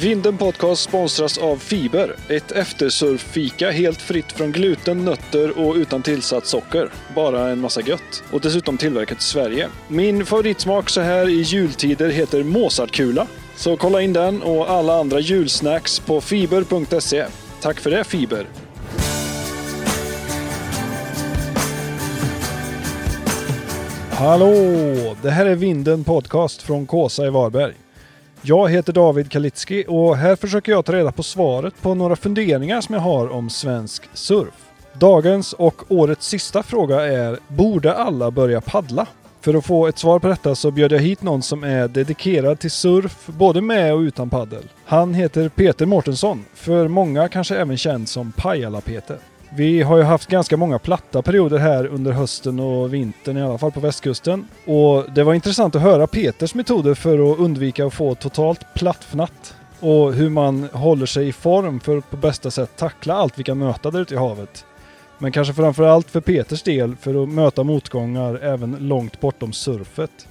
Vinden Podcast sponsras av Fiber, ett eftersurffika helt fritt från gluten, nötter och utan tillsatt socker. Bara en massa gött. Och dessutom tillverkat i Sverige. Min favoritsmak så här i jultider heter Mozartkula. Så kolla in den och alla andra julsnacks på fiber.se. Tack för det Fiber! Hallå! Det här är Vinden Podcast från Kåsa i Varberg. Jag heter David Kalitski och här försöker jag ta reda på svaret på några funderingar som jag har om svensk surf. Dagens och årets sista fråga är, borde alla börja paddla? För att få ett svar på detta så bjöd jag hit någon som är dedikerad till surf, både med och utan paddel. Han heter Peter Mårtensson, för många kanske även känd som Pajala-Peter. Vi har ju haft ganska många platta perioder här under hösten och vintern, i alla fall på västkusten. Och det var intressant att höra Peters metoder för att undvika att få totalt plattfnatt. Och hur man håller sig i form för att på bästa sätt tackla allt vi kan möta där ute i havet. Men kanske framförallt för Peters del för att möta motgångar även långt bortom surfet.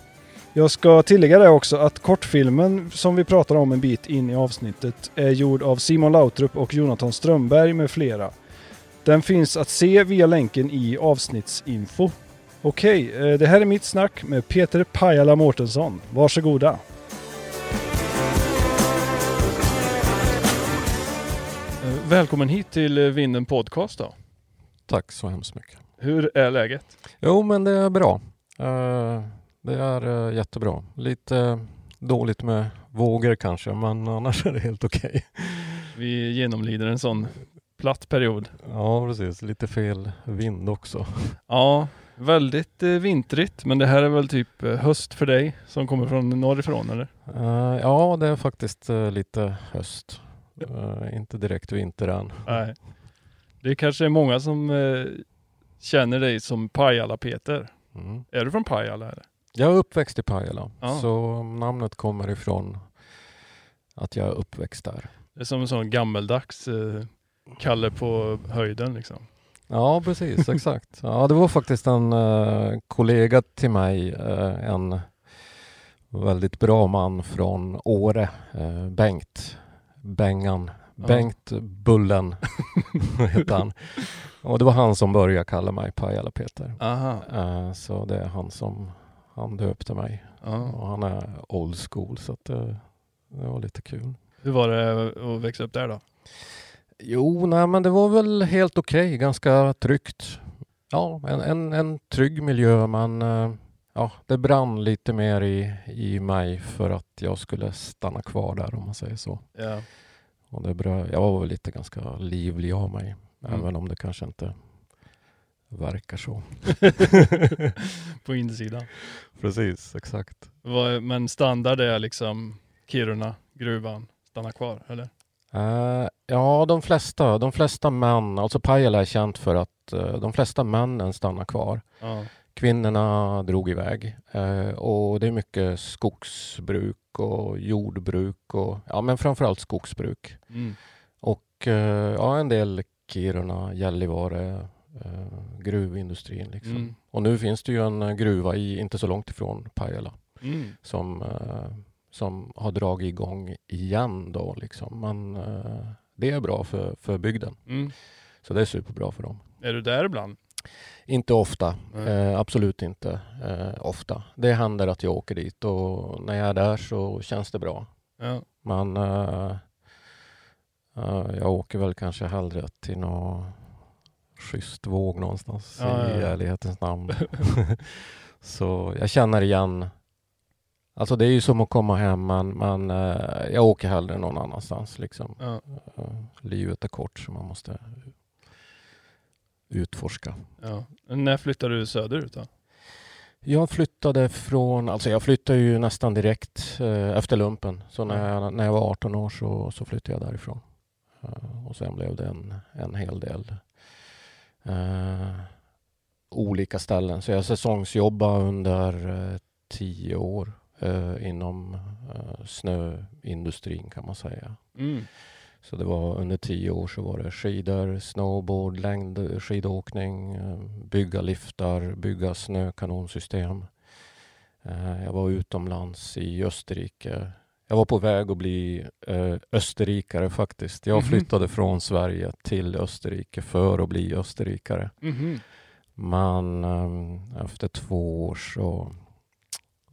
Jag ska tillägga det också att kortfilmen som vi pratar om en bit in i avsnittet är gjord av Simon Lautrup och Jonathan Strömberg med flera. Den finns att se via länken i avsnittsinfo. Okej, eh, det här är mitt snack med Peter Pajala Mårtensson. Varsågoda! Eh, Välkommen hit till eh, Vinden Podcast då. Tack så hemskt mycket. Hur är läget? Jo, men det är bra. Det är jättebra. Lite dåligt med vågor kanske, men annars är det helt okej. Vi genomlider en sån platt period. Ja, precis. Lite fel vind också. Ja, väldigt eh, vintrigt, men det här är väl typ eh, höst för dig som kommer från norrifrån eller? Eh, ja, det är faktiskt eh, lite höst. Eh, inte direkt vinter än. Nej. Det kanske är många som känner dig som Pajala-Peter. Mm. Är du från Pajala? Eller? Jag är uppväxt i Pajala, Ja. så namnet kommer ifrån att jag är uppväxt där. Det är som en sån gammeldags eh, Kalle på höjden liksom. Ja, precis, exakt. Ja, det var faktiskt en eh, kollega till mig, eh, en väldigt bra man från Åre, eh, Bengt, Bengan, Ja. Bengt Bullen heter han. Och det var han som började kalla mig Pajala-Peter. Eh, så det är han som han döpte mig. Ja. Och han är old school, så att det var lite kul. Hur var det att växa upp där då? Jo, nej, men det var väl helt okej, ganska tryggt. Ja, en, en, en trygg miljö, men eh, ja, det brann lite mer i, i mig för att jag skulle stanna kvar där om man säger så. Ja. Och det brö, jag var väl lite ganska livlig av mig, Mm. även om det kanske inte verkar så. på insidan. Precis, exakt. Men standard är liksom Kiruna, gruvan, stanna kvar eller? Eh, ja, de flesta, de flesta män, alltså Pajala är känt för att eh, de flesta männen stannar kvar. Ja. Kvinnorna drog iväg eh, och det är mycket skogsbruk och jordbruk och ja, men framförallt skogsbruk. Mm. Och ja, en del Kiruna, Gällivare, gruvindustrin liksom. Mm. Och nu finns det ju en gruva i, inte så långt ifrån Pajala Mm. som, som har dragit igång igen då liksom. Men eh, det är bra för, för bygden. Mm. Så det är superbra för dem. Är du där ibland? Inte ofta, eh, absolut inte eh, ofta. Det händer att jag åker dit och när jag är där så känns det bra. Ja. Men eh, eh, jag åker väl kanske hellre till någon schysst våg någonstans ja, i ja. ärlighetens namn. så jag känner igen Alltså det är ju som att komma hem men, men eh, jag åker hellre någon annanstans liksom. Ja. Eh, livet är kort så man måste utforska. ja. När flyttade du söderut då? Jag flyttade från, alltså jag flyttade ju nästan direkt eh, efter lumpen. Så när jag, när jag var 18 år så, så flyttade jag därifrån. Och sen blev det en, en hel del eh, olika ställen. Så jag säsongsjobbade under eh, tio år eh, inom eh, snöindustrin kan man säga. Mm. Så det var under tio år så var det skidor, snowboard, längdskidåkning, eh, bygga liftar, bygga snökanonsystem. Eh, Jag var utomlands i Österrike. jag var på väg att bli eh, österrikare faktiskt. Jag Mhm. flyttade från Sverige till Österrike för att bli österrikare. Mhm. Men eh, efter två år så,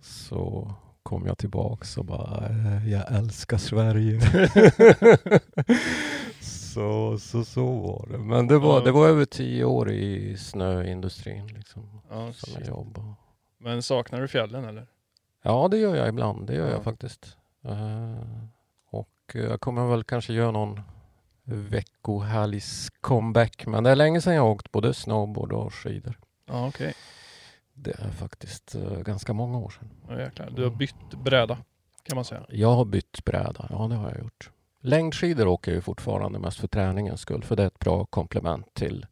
så kom jag tillbaks och bara, eh, jag älskar Sverige. så, så, så var det. Men det var, det var över tio år i snöindustrin liksom, Ja, som shit. jag jobbade. Men saknar du fjällen eller? Ja, det gör jag ibland. Det gör Ja. jag faktiskt. Eh, och jag kommer väl kanske göra någon veckohelgs comeback. Men det är länge sedan jag åkt både snowboard och skidor. Ja, okej. Det är faktiskt eh, ganska många år sedan. Ja, jäklar. Du har bytt bräda kan man säga. Jag har bytt bräda. Ja, det har jag gjort. Längdskidor åker jag ju fortfarande mest för träningens skull. För det är ett bra komplement till,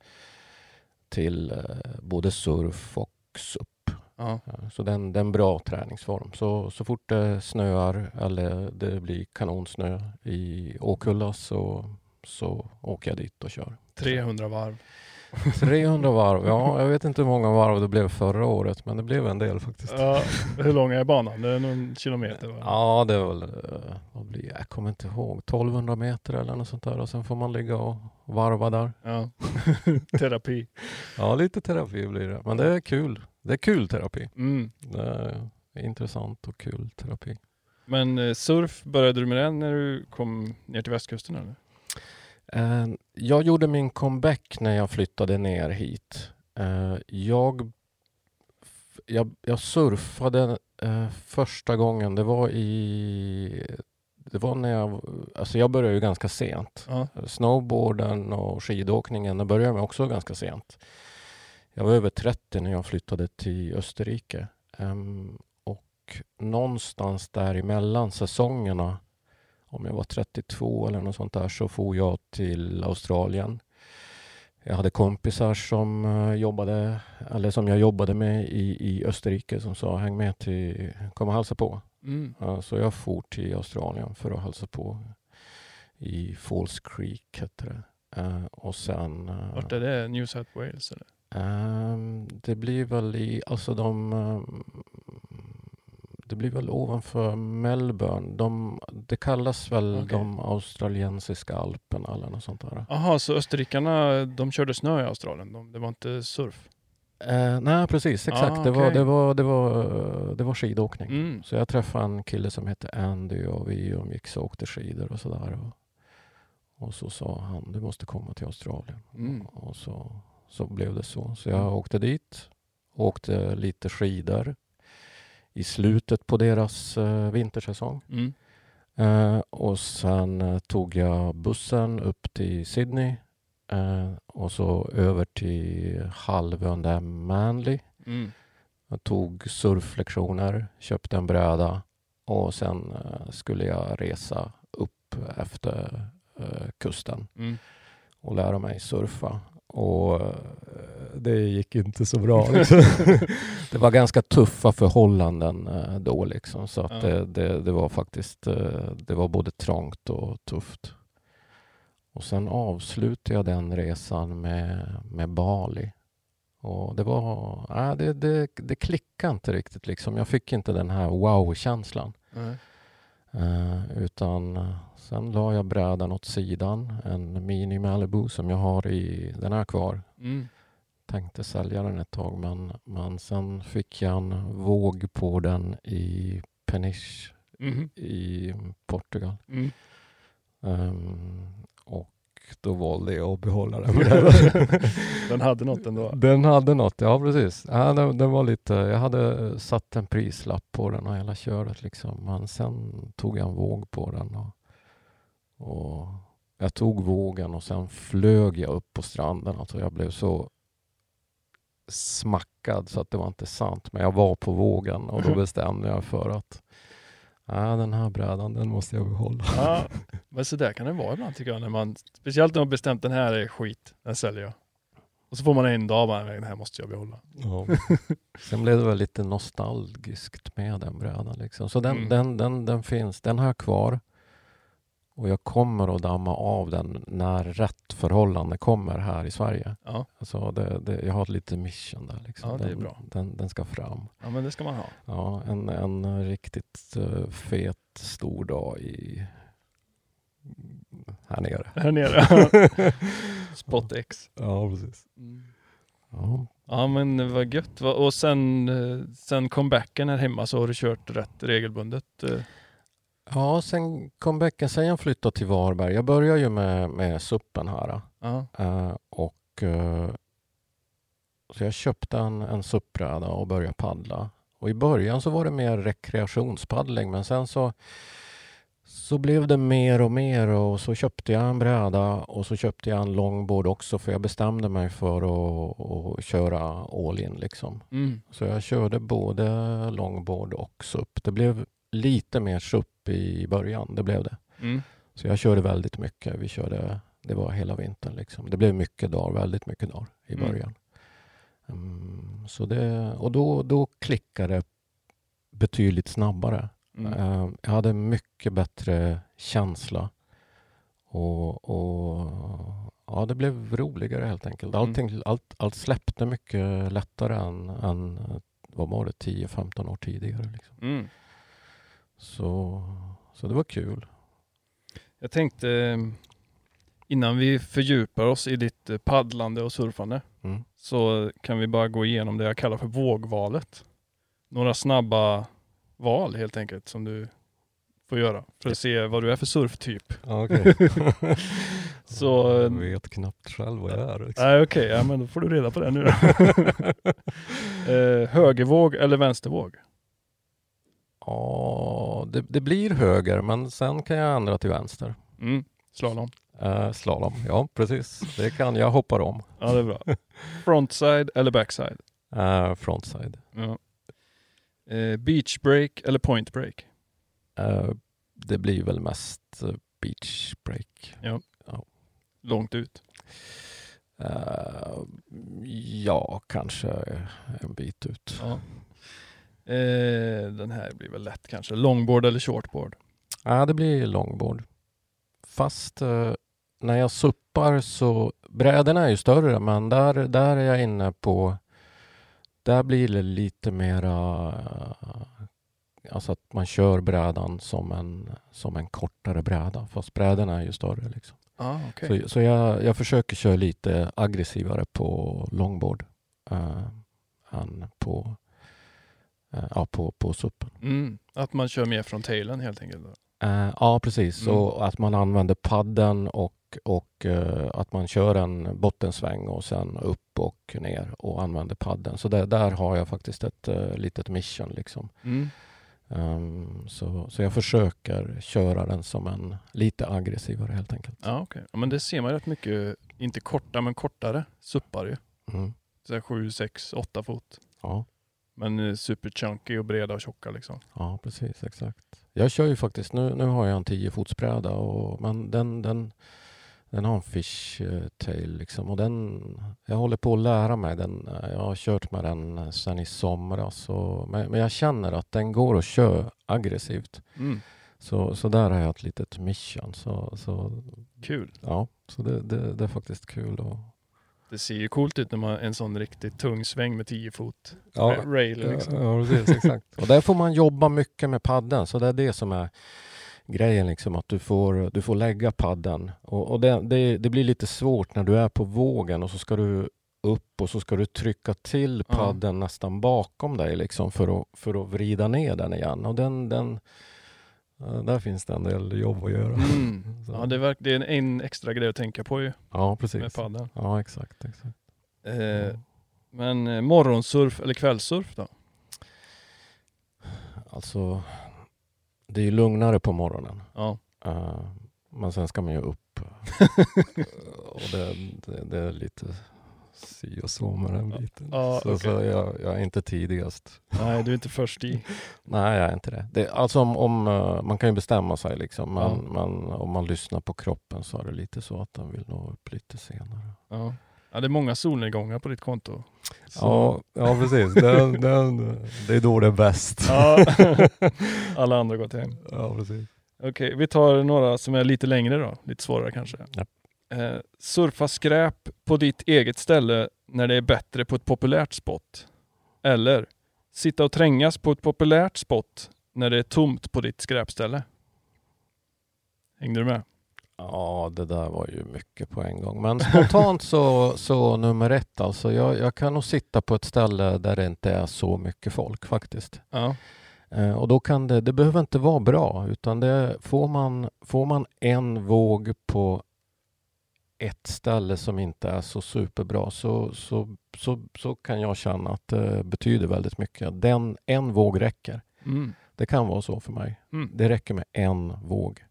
till eh, både surf och SUP. Ja. Ja, Så det är, en, det är en bra träningsform. Så, så fort det snöar eller det blir kanonsnö i Åkulla så, så åker jag dit och kör. 300 varv. 300 varv, ja jag vet inte hur många varv det blev förra året men det blev en del faktiskt. Ja, hur lång är banan? Det är någon kilometer va? Ja det är väl, eh, vad blir jag kommer inte ihåg, 1200 meter eller något sånt där och sen får man ligga och varva där. Ja. Terapi. Ja lite terapi blir det, men det är kul. Det är kul terapi. Mm. Det är intressant och kul terapi. Men eh, surf, började du med den när du kom ner till västkusten eller? Eh, Jag gjorde min comeback när jag flyttade ner hit. Eh, Jag, jag, jag surfade eh, första gången, det var i... Det var när jag... Alltså jag började ju ganska sent. Ja. Snowboarden och skidåkningen det började jag med också ganska sent. Jag var över 30 när jag flyttade till Österrike. Ehm, och någonstans däremellan säsongerna, om jag var 32 eller något sånt där, så for jag till Australien. Jag hade kompisar som eh, jobbade, eller som jag jobbade med i, i Österrike som sa häng med till, kom och hälsa på. Mm. Så jag for till Australien för att hälsa på i Falls Creek hette det. Eh, och sen... eh, Vart är det? New South Wales eller? ehm, det blir väl i, alltså de... det blir väl ovanför Melbourne. De, det kallas väl Okej. de australiensiska alperna eller något sånt där. Jaha, så österrikarna de körde snö i Australien? De, det var inte surf? Eh, nej, precis. Exakt. Ah, det, var, det, var, det, var, det var skidåkning. Mm. Så jag träffade en kille som hette Andy och vi umgicks och åkte skidor och sådär. Och, och så sa han, du måste komma till Australien. Mm. Och så, så blev det så. Så jag åkte dit, åkte lite skidor i slutet på deras eh, vintersäsong. Mm. Eh, och sen eh, tog jag bussen upp till Sydney eh, och så över till halvön där Manly. Mm. Jag tog surflektioner, köpte en bräda och sen eh, skulle jag resa upp efter eh, kusten Mm. och lära mig surfa. Och eh, det gick inte så bra. Liksom. det var ganska tuffa förhållanden eh, då liksom. Så att Ja. det, det, det var faktiskt, eh, det var både trångt och tufft. Och sen avslutade jag den resan med, med Bali. Och det var, nej, det, det, det klickade inte riktigt liksom. Jag fick inte den här wow-känslan. Nej. Eh, utan eh, sen la jag brädan åt sidan. En Mini Malibu som jag har i, den är kvar. Mm. Tänkte sälja den ett tag men, men sen fick jag en våg på den i Peniche Mhm. i Portugal. Mm. Och då valde jag att behålla den. Den hade något ändå. Den hade något, ja precis. Ja, den, den var lite, jag hade satt en prislapp på den och hela köret liksom. Men sen tog jag en våg på den. Och, och jag tog vågen och sen flög jag upp på stranden. Alltså jag blev så smackad så att det var inte sant. Men jag var på vågen och då bestämde jag för att ja, den här brädan den måste jag behålla. Ja, men så där kan det vara ibland tycker jag. När man, speciellt när man bestämt den här är skit, den säljer jag. Och så får man en dag bara, den här måste jag behålla. Ja. Sen blev det väl lite nostalgiskt med den brädan. Liksom. Så den, Mm. den, den, den finns, den har jag kvar. Och jag kommer att damma av den när rätt förhållande kommer här i Sverige. Ja, Alltså det, det, jag har lite mission där. Liksom. Ja, det är bra. Den, den ska fram. ja men det ska man ha. Ja, en, en riktigt eh, fet stor dag i här nere. Här nere. Spot X. Ja, precis. Ja. Ja men vad gött. Och sen, eh, sen comebacken här hemma så har du kört rätt regelbundet? eh. Ja, sen comebacken, sen jag flyttade till Varberg. Jag började ju med, med suppen här. Ja. eh, och eh, Så jag köpte en, en suppbräda och började paddla. Och i början så var det mer rekreationspaddling men sen så så blev det mer och mer och så köpte jag en bräda och så köpte jag en longboard också för jag bestämde mig för att, att köra all in liksom. Mm. Så jag körde både longboard och SUP. Det blev lite mer SUP i början, det blev det. Mm. Så jag körde väldigt mycket. Vi körde, det var hela vintern liksom. Det blev mycket dagar, väldigt mycket dagar i Mm. början. Mm, så det, och då, då klickade det betydligt snabbare. Mm. Eh, Jag hade mycket bättre känsla. Och, och ja, det blev roligare helt enkelt. Mm. Allting, allt, allt släppte mycket lättare än, än vad var det, 10-15 år tidigare. Liksom. Så, så det var kul. Jag tänkte eh, innan vi fördjupar oss i ditt eh, paddlande och surfande Mm. så kan vi bara gå igenom det jag kallar för vågvalet. Några snabba val helt enkelt som du får göra för att se vad du är för surftyp. Okay. Så, jag eh, vet knappt själv vad jag är. Liksom. Nej okej, ja, men då får du reda på det nu. eh, högervåg eller vänstervåg? Ja, det, det blir höger men sen kan jag ändra till vänster. Mm. Slalom. Eh, slalom, ja precis. Det kan jag hoppar om. Ja det är bra. Frontside eller backside? Eh, frontside. Ja. Eh, beach break eller point break? Eh, det blir väl mest eh, beach break. Långt ut. Eh, ja, kanske en bit ut. Ja. Eh, den här blir väl lätt kanske. Longboard eller shortboard? Ja, det blir longboard. Fast eh, när jag suppar så, brädorna är ju större men där, där är jag inne på, där blir det lite mera, alltså att man kör brädan som en, som en kortare bräda fast brädorna är ju större. Liksom. Ah, okay. Så, så jag, jag försöker köra lite aggressivare på longboard eh, än på, ja, på, på suppen. Mm. Att man kör mer från tailen helt enkelt. Eh, ja, precis. Mm. Och att man använder padden och, och eh, att man kör en bottensväng och sen upp och ner och använder padden. Så där, där har jag faktiskt ett uh, litet mission. Liksom. Mm. Ehm, så, så jag försöker köra den som en lite aggressivare helt enkelt. Ja, okej. Ja, men det ser man rätt mycket, inte korta men kortare suppar ju. Mm. Så här 7, 6, 8 fot. Ja, Men eh, super chunky och breda och tjocka liksom. ja, precis. Exakt. Jag kör ju faktiskt, nu, nu har jag en 10 fotsbräda och men den, den, den har en fish eh, liksom och den, jag håller på att lära mig den. Eh, Jag har kört med den sedan i somras och, men, men jag känner att den går att köra aggressivt. Mm. Så, så där har jag ett litet mission. Så, så, Kul. ja, så det, det, det är faktiskt kul. Och, Det ser ju coolt ut när man en sån riktigt tung sväng med 10 fot ja, ra- rail liksom. Ja, precis, exakt. och där får man jobba mycket med padden, så det är det som är grejen, liksom, att du får, du får lägga padden. Och, och det, det, det blir lite svårt när du är på vågen och så ska du upp och så ska du trycka till Ja. padden nästan bakom dig liksom, för, att, för att vrida ner den igen. Och den, den, ja, där finns det en del jobb att göra. Mm. Ja, det, verk, det är en, en extra grej att tänka på ju Ja, med precis. paddeln. Ja, exakt. exakt. Eh, men eh, morgonsurf eller kvällssurf då? Alltså, det är ju lugnare på morgonen. Ja. Eh, men sen ska man ju upp. och det, det, det är lite si och så med den biten. Ja, så okej. så jag, jag är inte tidigast. Nej, du är inte först i. Nej, jag är inte det. det alltså om, om, eh, man kan ju bestämma sig liksom. Men, Ja. men om man lyssnar på kroppen så är det lite så att den vill nå upp lite senare. Ja. ja, det är många solnedgångar på ditt konto. Så- Ja, ja, precis. Det, det, det är då det är bäst. Ja. Alla andra har gått hem. ja precis. Okej, vi tar några som är lite längre då. Lite svårare kanske. Ja. Eh, surfa skräp på ditt eget ställe när det är bättre på ett populärt spot. Eller sitta och trängas på ett populärt spot när det är tomt på ditt skräpställe. Hängde du med? Ja, det där var ju mycket på en gång. Men spontant så, så nummer ett alltså. Jag, jag kan nog sitta på ett ställe där det inte är så mycket folk faktiskt. Ja. Eh, och då kan det, det behöver inte vara bra utan det får man, får man en våg på ett ställe som inte är så superbra så, så, så, så kan jag känna att det betyder väldigt mycket. Den, en våg räcker. Mm. Det kan vara så för mig. Mm. Det räcker med en våg.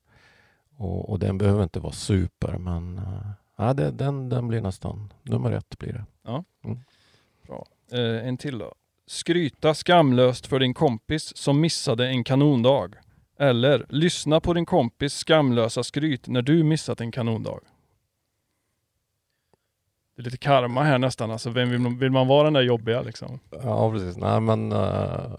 Och, och den behöver inte vara super men ja, det, den, den blir nästan nummer ett blir det. Eh, en till då. Skryta skamlöst för din kompis som missade en kanondag. Eller lyssna på din kompis skamlösa skryt när du missat en kanondag. Det är lite karma här nästan. Alltså, vem vill, man, vill man vara den där jobbiga liksom? Ja precis. Nej men uh,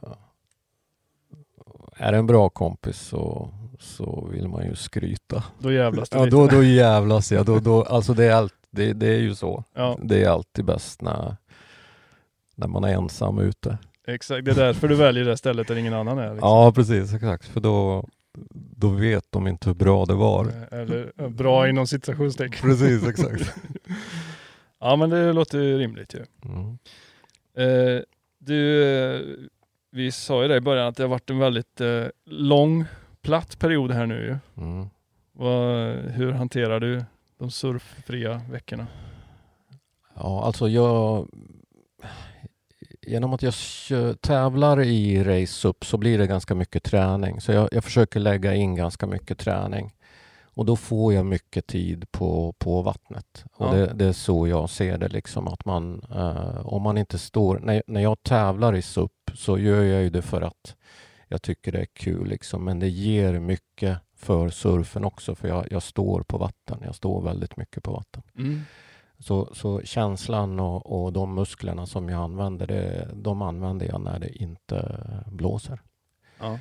är det en bra kompis så, så vill man ju skryta. Då jävlas det Ja lite. då, då jävlas jag. Då, då, alltså det är, allt, det, det är ju så. Ja, Det är alltid bäst när, när man är ensam ute. exakt. Det är därför du väljer det stället där ingen annan är. Liksom. Ja precis, exakt. För då, då vet de inte hur bra det var. Eller bra inom citationstecken. Precis, exakt. Ja men det låter ju rimligt ju. Mm. Eh, du, vi sa ju det i början att det har varit en väldigt eh, lång, platt period här nu ju. Mm. Vad, hur hanterar du de surffria veckorna? Ja, alltså jag... Genom att jag tävlar i race up så blir det ganska mycket träning. Så jag, jag försöker lägga in ganska mycket träning. Och då får jag mycket tid på, på vattnet. Och Ja. det, det är så jag ser det. Liksom, att man, eh, om man inte står... När, när jag tävlar i SUP så gör jag ju det för att jag tycker det är kul. Liksom. Men det ger mycket för surfen också. För jag, jag står på vatten. Jag står väldigt mycket på vatten. Så, så känslan och, och de musklerna som jag använder, det, de använder jag när det inte blåser. Ja.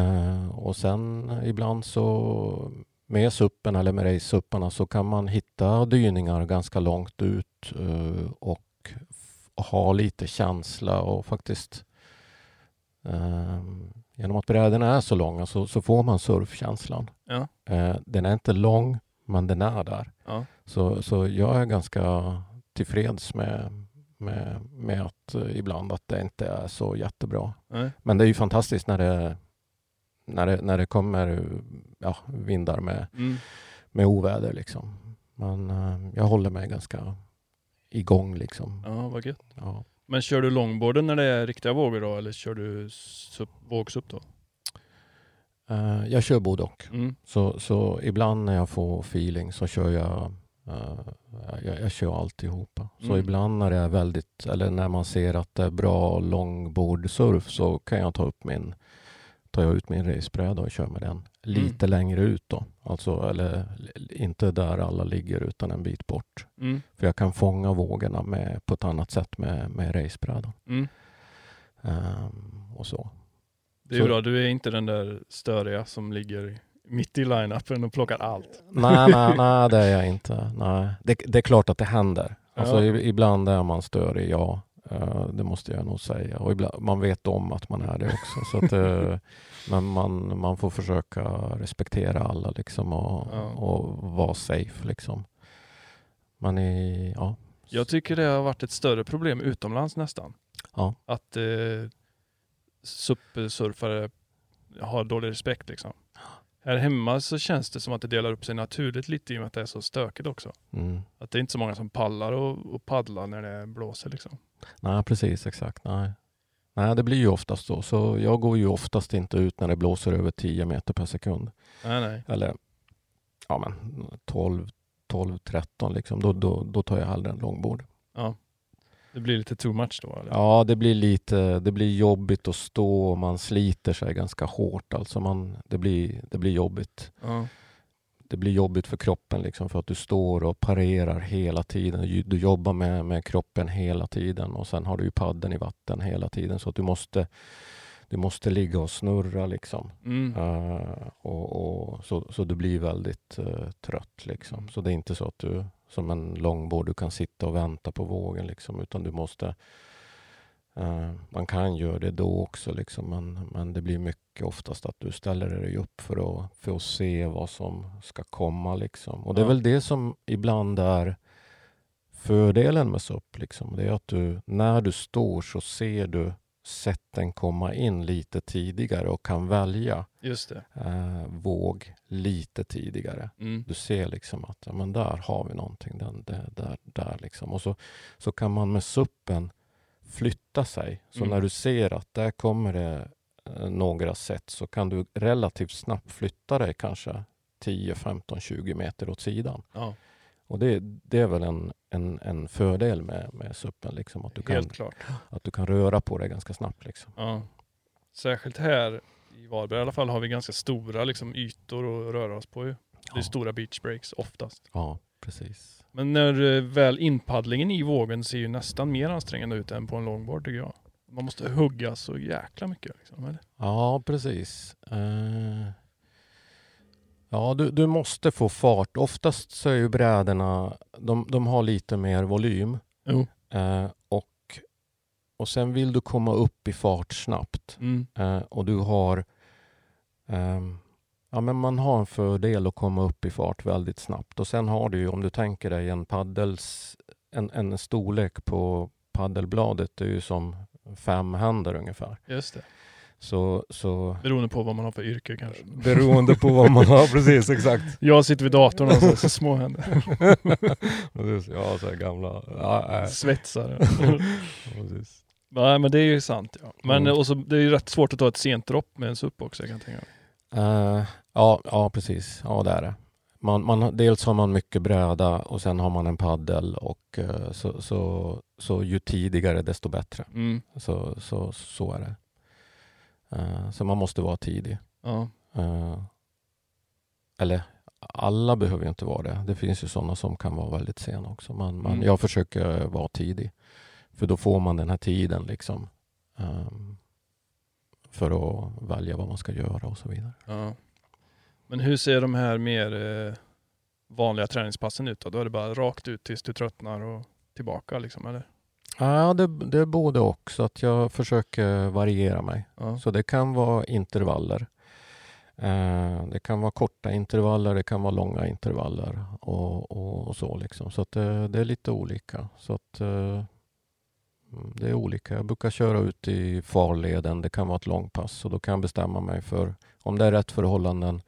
Eh, och sen ibland så med suppen eller med race-supparna så kan man hitta dyningar ganska långt ut eh, och ha lite känsla och faktiskt eh, genom att brädorna är så långa så, så får man surfkänslan. Ja. Eh, den är inte lång men den är där. Ja. Så, så jag är ganska tillfreds med, med, med att ibland att det inte är så jättebra. Nej. Men det är ju fantastiskt när det, när det, när det kommer ja, vindar med, Mm. med oväder. Liksom. Men eh, jag håller mig ganska igång. Liksom. Ja, vad gött. Ja. Men kör du longboarden när det är riktiga vågor då eller kör du sup, vågsupp då? Eh, jag kör både och. Mm. Så, så ibland när jag får feeling så kör jag eh, jag, jag kör alltihopa. Så Mm. ibland när det är väldigt, eller när man ser att det är bra longboardsurf så kan jag ta upp min, tar jag ut min racebräda och kör med den lite längre ut då. Alltså, eller inte där alla ligger utan en bit bort. Mm. För jag kan fånga vågorna med, på ett annat sätt med, med racebrädan. Mm. Ehm, och så. Det är Så- bra, du är inte den där störiga som ligger mitt i line-upen och plockar allt. Nej, nej, nej, det är jag inte. Nej. Det, det är klart att det händer. Alltså, Ja. i- Ibland är man störig, ja. Eh, Det måste jag nog säga. Och ibland, man vet om att man är det också. Så att, eh, men man, man får försöka respektera alla liksom och, Ja. och vara safe. Liksom. Man är, ja. Jag tycker det har varit ett större problem utomlands nästan. Ja. Att eh, SUP-surfare har dålig respekt liksom. Här hemma så känns det som att det delar upp sig naturligt lite i och med att det är så stökigt också. Mm. Att det är inte så många som pallar och, och paddlar när det blåser liksom. Nej, precis, exakt. Nej. Nej, det blir ju oftast så. Så jag går ju oftast inte ut när det blåser över 10 meter per sekund. Nej, nej. eller ja, men 12, 12 13 liksom. Då, då, då tar jag hellre en långbord. Ja. Det blir lite too much då eller? Ja, det blir lite, det blir jobbigt att stå och man sliter sig ganska hårt. Alltså man, det, blir, det blir jobbigt. Ja. Det blir jobbigt för kroppen liksom för att du står och parerar hela tiden. Du- Du jobbar med, med kroppen hela tiden och sen har du ju padden i vatten hela tiden så att du måste det måste ligga och snurra liksom. Mm. Uh, och, och, så, så du blir väldigt uh, trött liksom. Så det är inte så att du som en longboard, du kan sitta och vänta på vågen liksom, utan du måste uh, man kan göra det då också, liksom, men, men det blir mycket oftast att du ställer dig upp för att, för att se vad som ska komma. Liksom. Och det är Ja. väl det som ibland är fördelen med SUP. Liksom. Det är att du, när du står så ser du sätten komma in lite tidigare och kan välja eh, våg lite tidigare. Mm. Du ser liksom att ja, men där har vi någonting. Den, där, där, där liksom. Och så, så kan man med suppen flytta sig. Så Mm. när du ser att där kommer det eh, några sätt så kan du relativt snabbt flytta dig kanske 10, 15, 20 meter åt sidan. Ja, Och det, det är väl en, en, en fördel med, med suppen, liksom, att, du kan, att du kan röra på dig ganska snabbt. Liksom. Ja. Särskilt här i Varberg i alla fall har vi ganska stora liksom, ytor att röra oss på. Ju. Det är Ja. stora beach breaks oftast. Ja, precis. Men när eh, väl inpaddlingen i vågen ser ju nästan mer ansträngande ut än på en longboard tycker jag. Man måste hugga så jäkla mycket. Liksom, eller? Ja, precis. Eh, ja, du, du måste få fart. Oftast så är ju brädorna, de, de har lite mer volym. Jo. Eh, och, och sen vill du komma upp i fart snabbt. Mm. Eh, och du har ehm, Ja, men man har en fördel att komma upp i fart väldigt snabbt. Och sen har du ju, om du tänker dig en paddels, en, en storlek på paddelbladet, det är ju som fem händer ungefär. Just det. Så, så Beroende på vad man har för yrke kanske. beroende på vad man har, precis exakt. Jag sitter vid datorn och så, så små händer. Precis, ja, så här gamla. Ja, nej, Svetsare. precis. Nej men det är ju sant. Ja. Men Mm. och så, det är ju rätt svårt att ta ett sent dropp med en SUP också jag kan tänka mig. Eh, ja, ja, precis. Ja, det är det. Man, man, dels har man mycket bräda och sen har man en paddel och eh, så, så, så ju tidigare desto bättre. Mm. Så, så, så är det. Eh, så man måste vara tidig. Ja. Eh, eller alla behöver ju inte vara det. Det finns ju sådana som kan vara väldigt sena också. Men, men Mm. jag försöker vara tidig. För då får man den här tiden liksom. ehm, för att välja vad man ska göra och så vidare. Ja. Men hur ser de här mer eh, vanliga träningspassen ut då? Då är det bara rakt ut tills du tröttnar och tillbaka liksom eller? Ja, det, det är både och. Så att jag försöker variera mig. Ja. Så det kan vara intervaller. Eh, det kan vara korta intervaller, det kan vara långa intervaller och, och, och så. Liksom. Så att det, det är lite olika. Så att, eh, det är olika. Jag brukar köra ut i farleden. Det kan vara ett långpass och då kan jag bestämma mig för om det är rätt förhållanden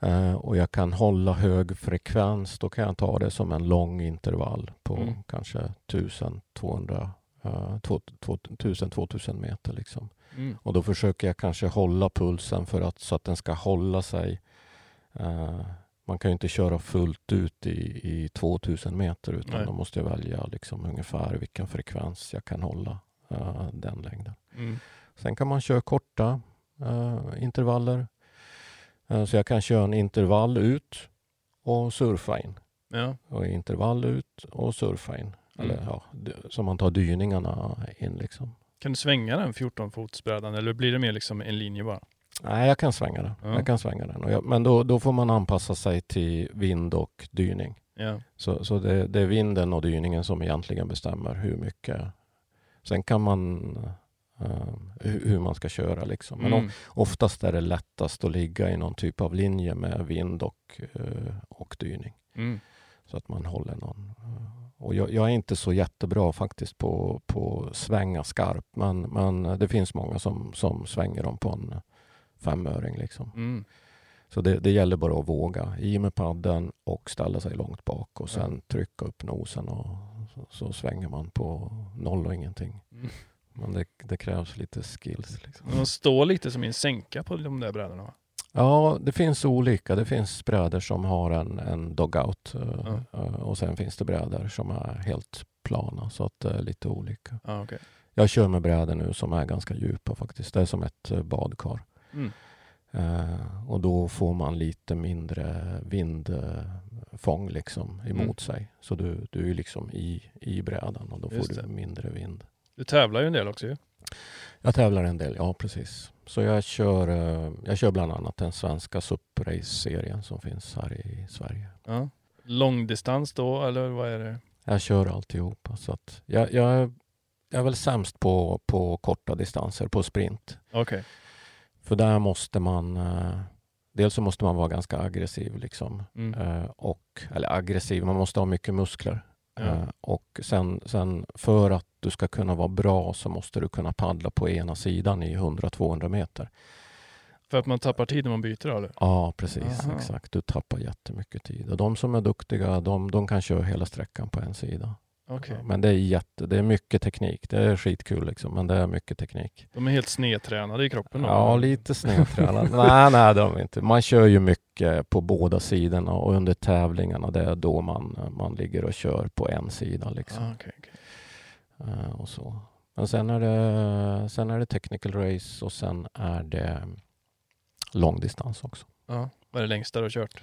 eh, och jag kan hålla hög frekvens. Då kan jag ta det som en lång intervall på Mm. kanske 1200 eh, 2000-2000 meter. Liksom. Mm. Och då försöker jag kanske hålla pulsen för att, så att den ska hålla sig. Eh, man kan ju inte köra fullt ut i, i 2000 meter utan Nej. då måste jag välja liksom ungefär vilken frekvens jag kan hålla eh, den längden. Mm. Sen kan man köra korta eh, intervaller. Eh, så jag kan köra en intervall ut och surfa in. Ja. Och intervall ut och surfa in. Eller Mm. ja, d- så man tar dyningarna in liksom. Kan du svänga den 14 fotsbrädan eller blir det mer liksom en linje bara? Nej, jag kan svänga den. Ja. Jag kan svänga den. Jag, men då, då får man anpassa sig till vind och dyning. Ja. Så, så det, det är vinden och dyningen som egentligen bestämmer hur mycket. Sen kan man eh, hur, hur man ska köra liksom. Men Mm. oftast är det lättast att ligga i någon typ av linje med vind och, eh, och dyning. Mm. Så att man håller någon. eh, Och jag, jag är inte så jättebra faktiskt på, på svänga skarpt. Men, men det finns många som, som svänger dem på en femöring. Liksom. Mm. Så det, det gäller bara att våga. I med padden och ställa sig långt bak och sen trycka upp nosen och så, så svänger man på noll och ingenting. Mm. Men det, det krävs lite skills. Liksom. De står lite som i en sänka på de där brädorna? Ja, det finns olika. Det finns brädor som har en, en dogout eh, eh, och sen finns det brädor som är helt plana så att det är lite olika. Ja, okej. Jag kör med brädor nu som är ganska djupa faktiskt. Det är som ett eh, badkar. Mm. Eh, och då får man lite mindre vindfång liksom emot Mm. sig. Så du, du är liksom i, i brädan och då Just får du det. mindre vind. Du tävlar ju en del också ju. Jag tävlar en del, ja precis. Så jag kör, eh, jag kör bland annat den svenska SUP-race-serien som finns här i Sverige. Ja. Långdistans då, eller vad är det? Jag kör alltihopa. Så att jag, jag, jag är väl sämst på, på korta distanser, på sprint. Okej. För där måste man... eh, Dels så måste man vara ganska aggressiv. Liksom. Mm. Eh, och, eller aggressiv, man måste ha mycket muskler. Eh, och sen, sen för att du ska kunna vara bra så måste du kunna paddla på ena sidan i 100-200 meter. För att man tappar tid när man byter eller? Ja, precis. Aha. Exakt. Du tappar jättemycket tid. Och de som är duktiga, de, de kan köra hela sträckan på en sida. Okej. Men det är, jätte, det är mycket teknik. Det är skitkul liksom, men det är mycket teknik. De är helt snedtränade i kroppen? Ja, lite snedtränat. nej, nej, de är inte. Man kör ju mycket på båda sidorna och under tävlingarna det är då man, man ligger och kör på en sida. Liksom. Ah, okej, okej. Eh, och så. Men sen är, det, sen är det technical race och sen är det långdistans också. Ja. Vad är det längsta du har kört?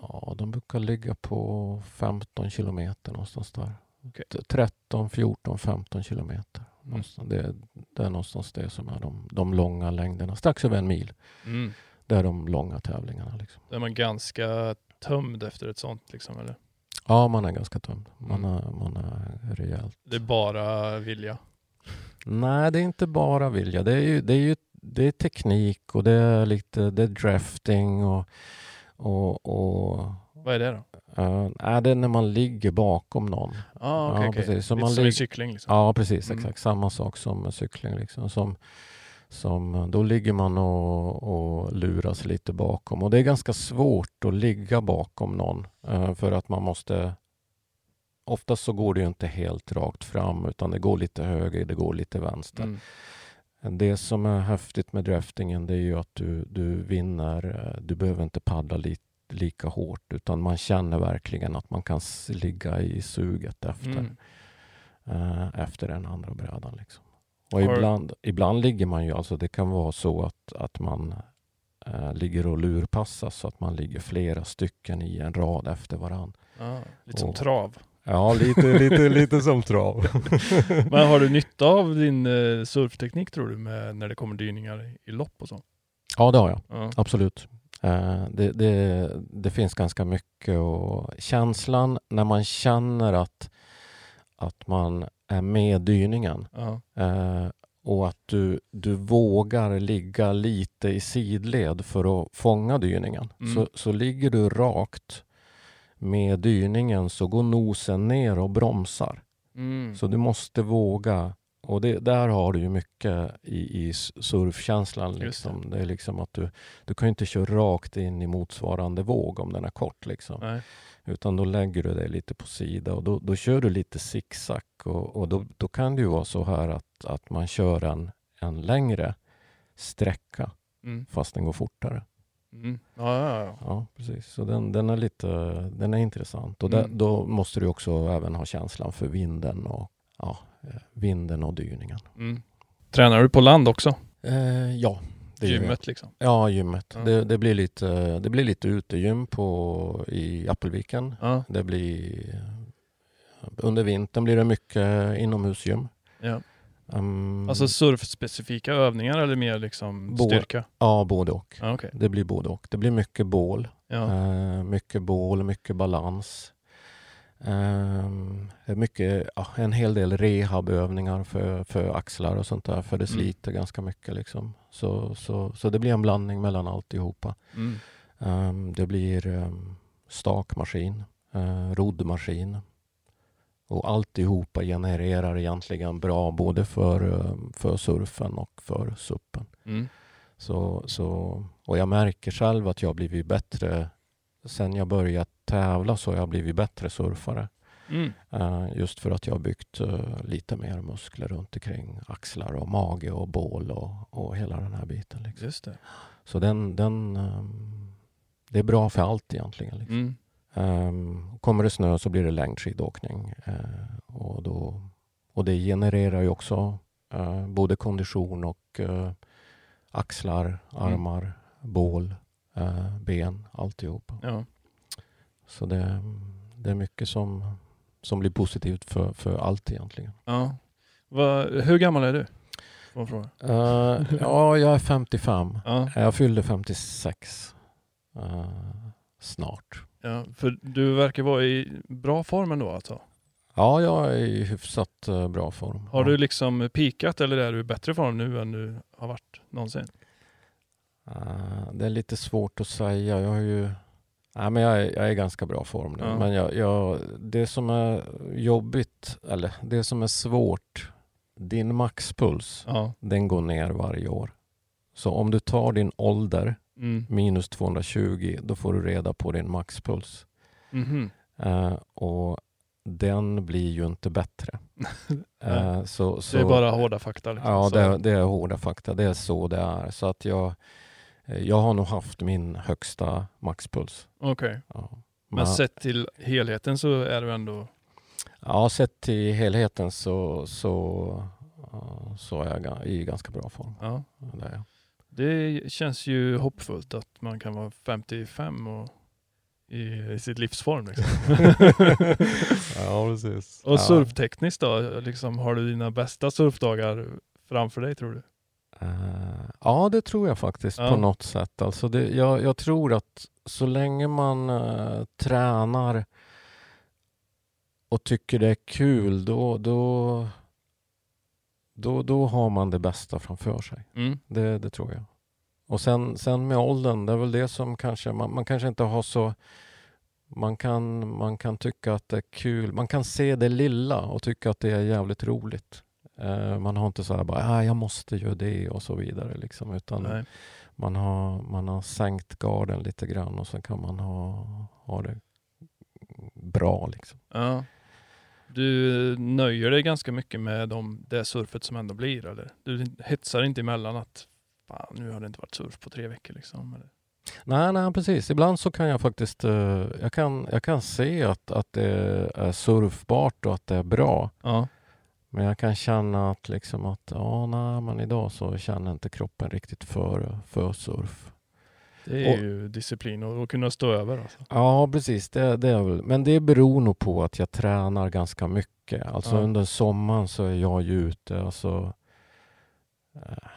Ja, de brukar ligga på 15 kilometer någonstans där. T- 13, 14, 15 kilometer. Mm. Det, det är någonstans det som är de, de långa längderna. Strax över en mil. Mm. Det är de långa tävlingarna. Liksom. Är man ganska tömd efter ett sånt liksom, eller? Ja, man är ganska tömd. Man Mm. är, man är rejält. Det är bara vilja? Nej, det är inte bara vilja. Det är ju, det är ju det är teknik och det är lite det är drafting och, och, och Vad är det då? uh, är det när man ligger bakom någon. Ah, okej, Ja, okej. precis. Så Lite man som i cykling liksom? Ja, precis. Mm. Exakt. Samma sak som cykling. Liksom. Som, som, då ligger man och, och luras lite bakom. Och det är ganska svårt att ligga bakom någon eh, för att man måste Oftast så går det ju inte helt rakt fram utan det går lite höger, det går lite vänster. Mm. Det som är häftigt med draftingen det är ju att du, du vinner. eh, Du behöver inte paddla li, lika hårt utan man känner verkligen att man kan ligga i suget efter, Mm. eh, efter den andra brädan. Liksom. Och Har- ibland, ibland ligger man ju, alltså det kan vara så att, att man eh, ligger och lurpassas så att man ligger flera stycken i en rad efter varann. Ah, lite som Och- trav. Ja, lite, lite, lite som trav. Men har du nytta av din eh, surfteknik tror du med när det kommer dyningar i lopp och så? Ja, det har jag. Ja. Absolut. Eh, Det, det, det finns ganska mycket och känslan när man känner att, att man är med dyningen Ja. eh, och att du, du vågar ligga lite i sidled för att fånga dyningen. Mm. Så, så ligger du rakt med dyningen så går nosen ner och bromsar. Mm. Så du måste våga. Och det, där har du ju mycket i, i surfkänslan. Just det. Liksom. Det. är liksom att du, du kan ju inte köra rakt in i motsvarande våg om den är kort. Liksom. Nej. Utan då lägger du dig lite på sida och då, då kör du lite zigzag. Och, och då, då kan det ju vara så här att, att man kör en, en längre sträcka Mm. fast den går fortare. Mm. Ja, ja, ja. Ja, precis. Så den, den, är lite, den är intressant. Och där, Mm. då måste du också även ha känslan för vinden och, ja, eh, vinden och dyningen. Mm. Tränar du på land också? Eh, ja, det. Gymmet liksom? Ja, gymmet. Ja. Det, det, blir lite, det blir lite utegym på, i Appelviken. Det blir, under vintern blir det mycket inomhusgym. ja. Um, Alltså surfspecifika övningar eller mer liksom styrka? ja, både och. Ja, okej. Det blir både och. Det blir mycket bål. Ja. Eh, mycket bål, mycket balans. Ehm, mycket, ja, en hel del rehabövningar för, för axlar och sånt där, för det Mm. sliter ganska mycket. Liksom. Så, så, så det blir en blandning mellan alltihopa. Mm. Um, det blir um, stakmaskin, uh, roddmaskin och alltihopa genererar egentligen bra både för, um, för surfen och för suppen. Mm. Så, så, och jag märker själv att jag har blivit bättre. Sen jag började tävla så har jag blivit bättre surfare. Mm. Eh, just för att jag har byggt eh, lite mer muskler runt omkring axlar och mage och bål och, och hela den här biten. Liksom. Just det. Så den, den, ehm, det är bra för allt egentligen. Liksom. Mm. Ehm, kommer det snö så blir det längdskidåkning. Eh, och, då, och det genererar ju också eh, både kondition och eh, axlar, armar, bål, eh, ben, alltihopa. Ja. Så det, det är mycket som, som blir positivt för, för allt egentligen. ja. Va, hur gammal är du? Fråga. Ja, jag är 55. Ja, Jag fyllde 56 eh, snart. Ja, för du verkar vara i bra form ändå alltså. Ja, jag är i hyfsat eh, bra form. Har ja. du liksom pikat eller är du i bättre form nu än du har varit någonsin? Eh, det är lite svårt att säga. Jag har ju... Nej, men jag, är, jag är i ganska bra form nu. Ja. Men jag, jag, det som är jobbigt, eller det som är svårt, din maxpuls, Ja. den går ner varje år. Så om du tar din ålder Mm. minus 220, då får du reda på din maxpuls. Mhm. Eh, och den blir ju inte bättre. Eh, så, så, Det är bara hårda fakta. Liksom. Ja, det, är- det är hårda fakta. Det är så det är. Så att jag, jag har nog haft min högsta maxpuls. Okej. Ja. Men sett till helheten så är du ändå... ja, sett till helheten så, så, så är jag i ganska bra form. Ja. Det är jag. Det känns ju hoppfullt att man kan vara 55 och i, sitt livsform. Liksom. ja, precis. och surftekniskt då? Liksom, har du dina bästa surfdagar framför dig tror du? Eh, ja, det tror jag faktiskt Ja. på något sätt. Alltså det, jag, jag tror att så länge man eh, tränar och tycker det är kul, då, då, då, då har man det bästa framför sig. Mm. Det, det tror jag. Och sen, sen med åldern, det är väl det som kanske, man, man kanske inte har så man kan, man kan tycka att det är kul, man kan se det lilla och tycka att det är jävligt roligt. Eh, man har inte så här bara, ah, jag måste göra det och så vidare. Liksom, utan Nej. man har, man har sänkt garden lite grann och så kan man ha, ha det bra. Liksom. Ja. Du nöjer dig ganska mycket med de, det surfet som ändå blir eller? Du hetsar inte emellan att fan, nu har det inte varit surf på tre veckor liksom. Eller? Nej, nej, precis. Ibland så kan jag faktiskt eh, jag kan, jag kan se att, att det är surfbart och att det är bra. Ja. Men jag kan känna att, liksom att ja, nej, men idag så känner inte kroppen riktigt för, för surf. Det är Och- ju disciplin och, och kunna stå över alltså. Ja, precis. Det, det är väl. Men det beror nog på att jag tränar ganska mycket. Alltså Ja. under sommaren så är jag ju ute. Alltså, eh,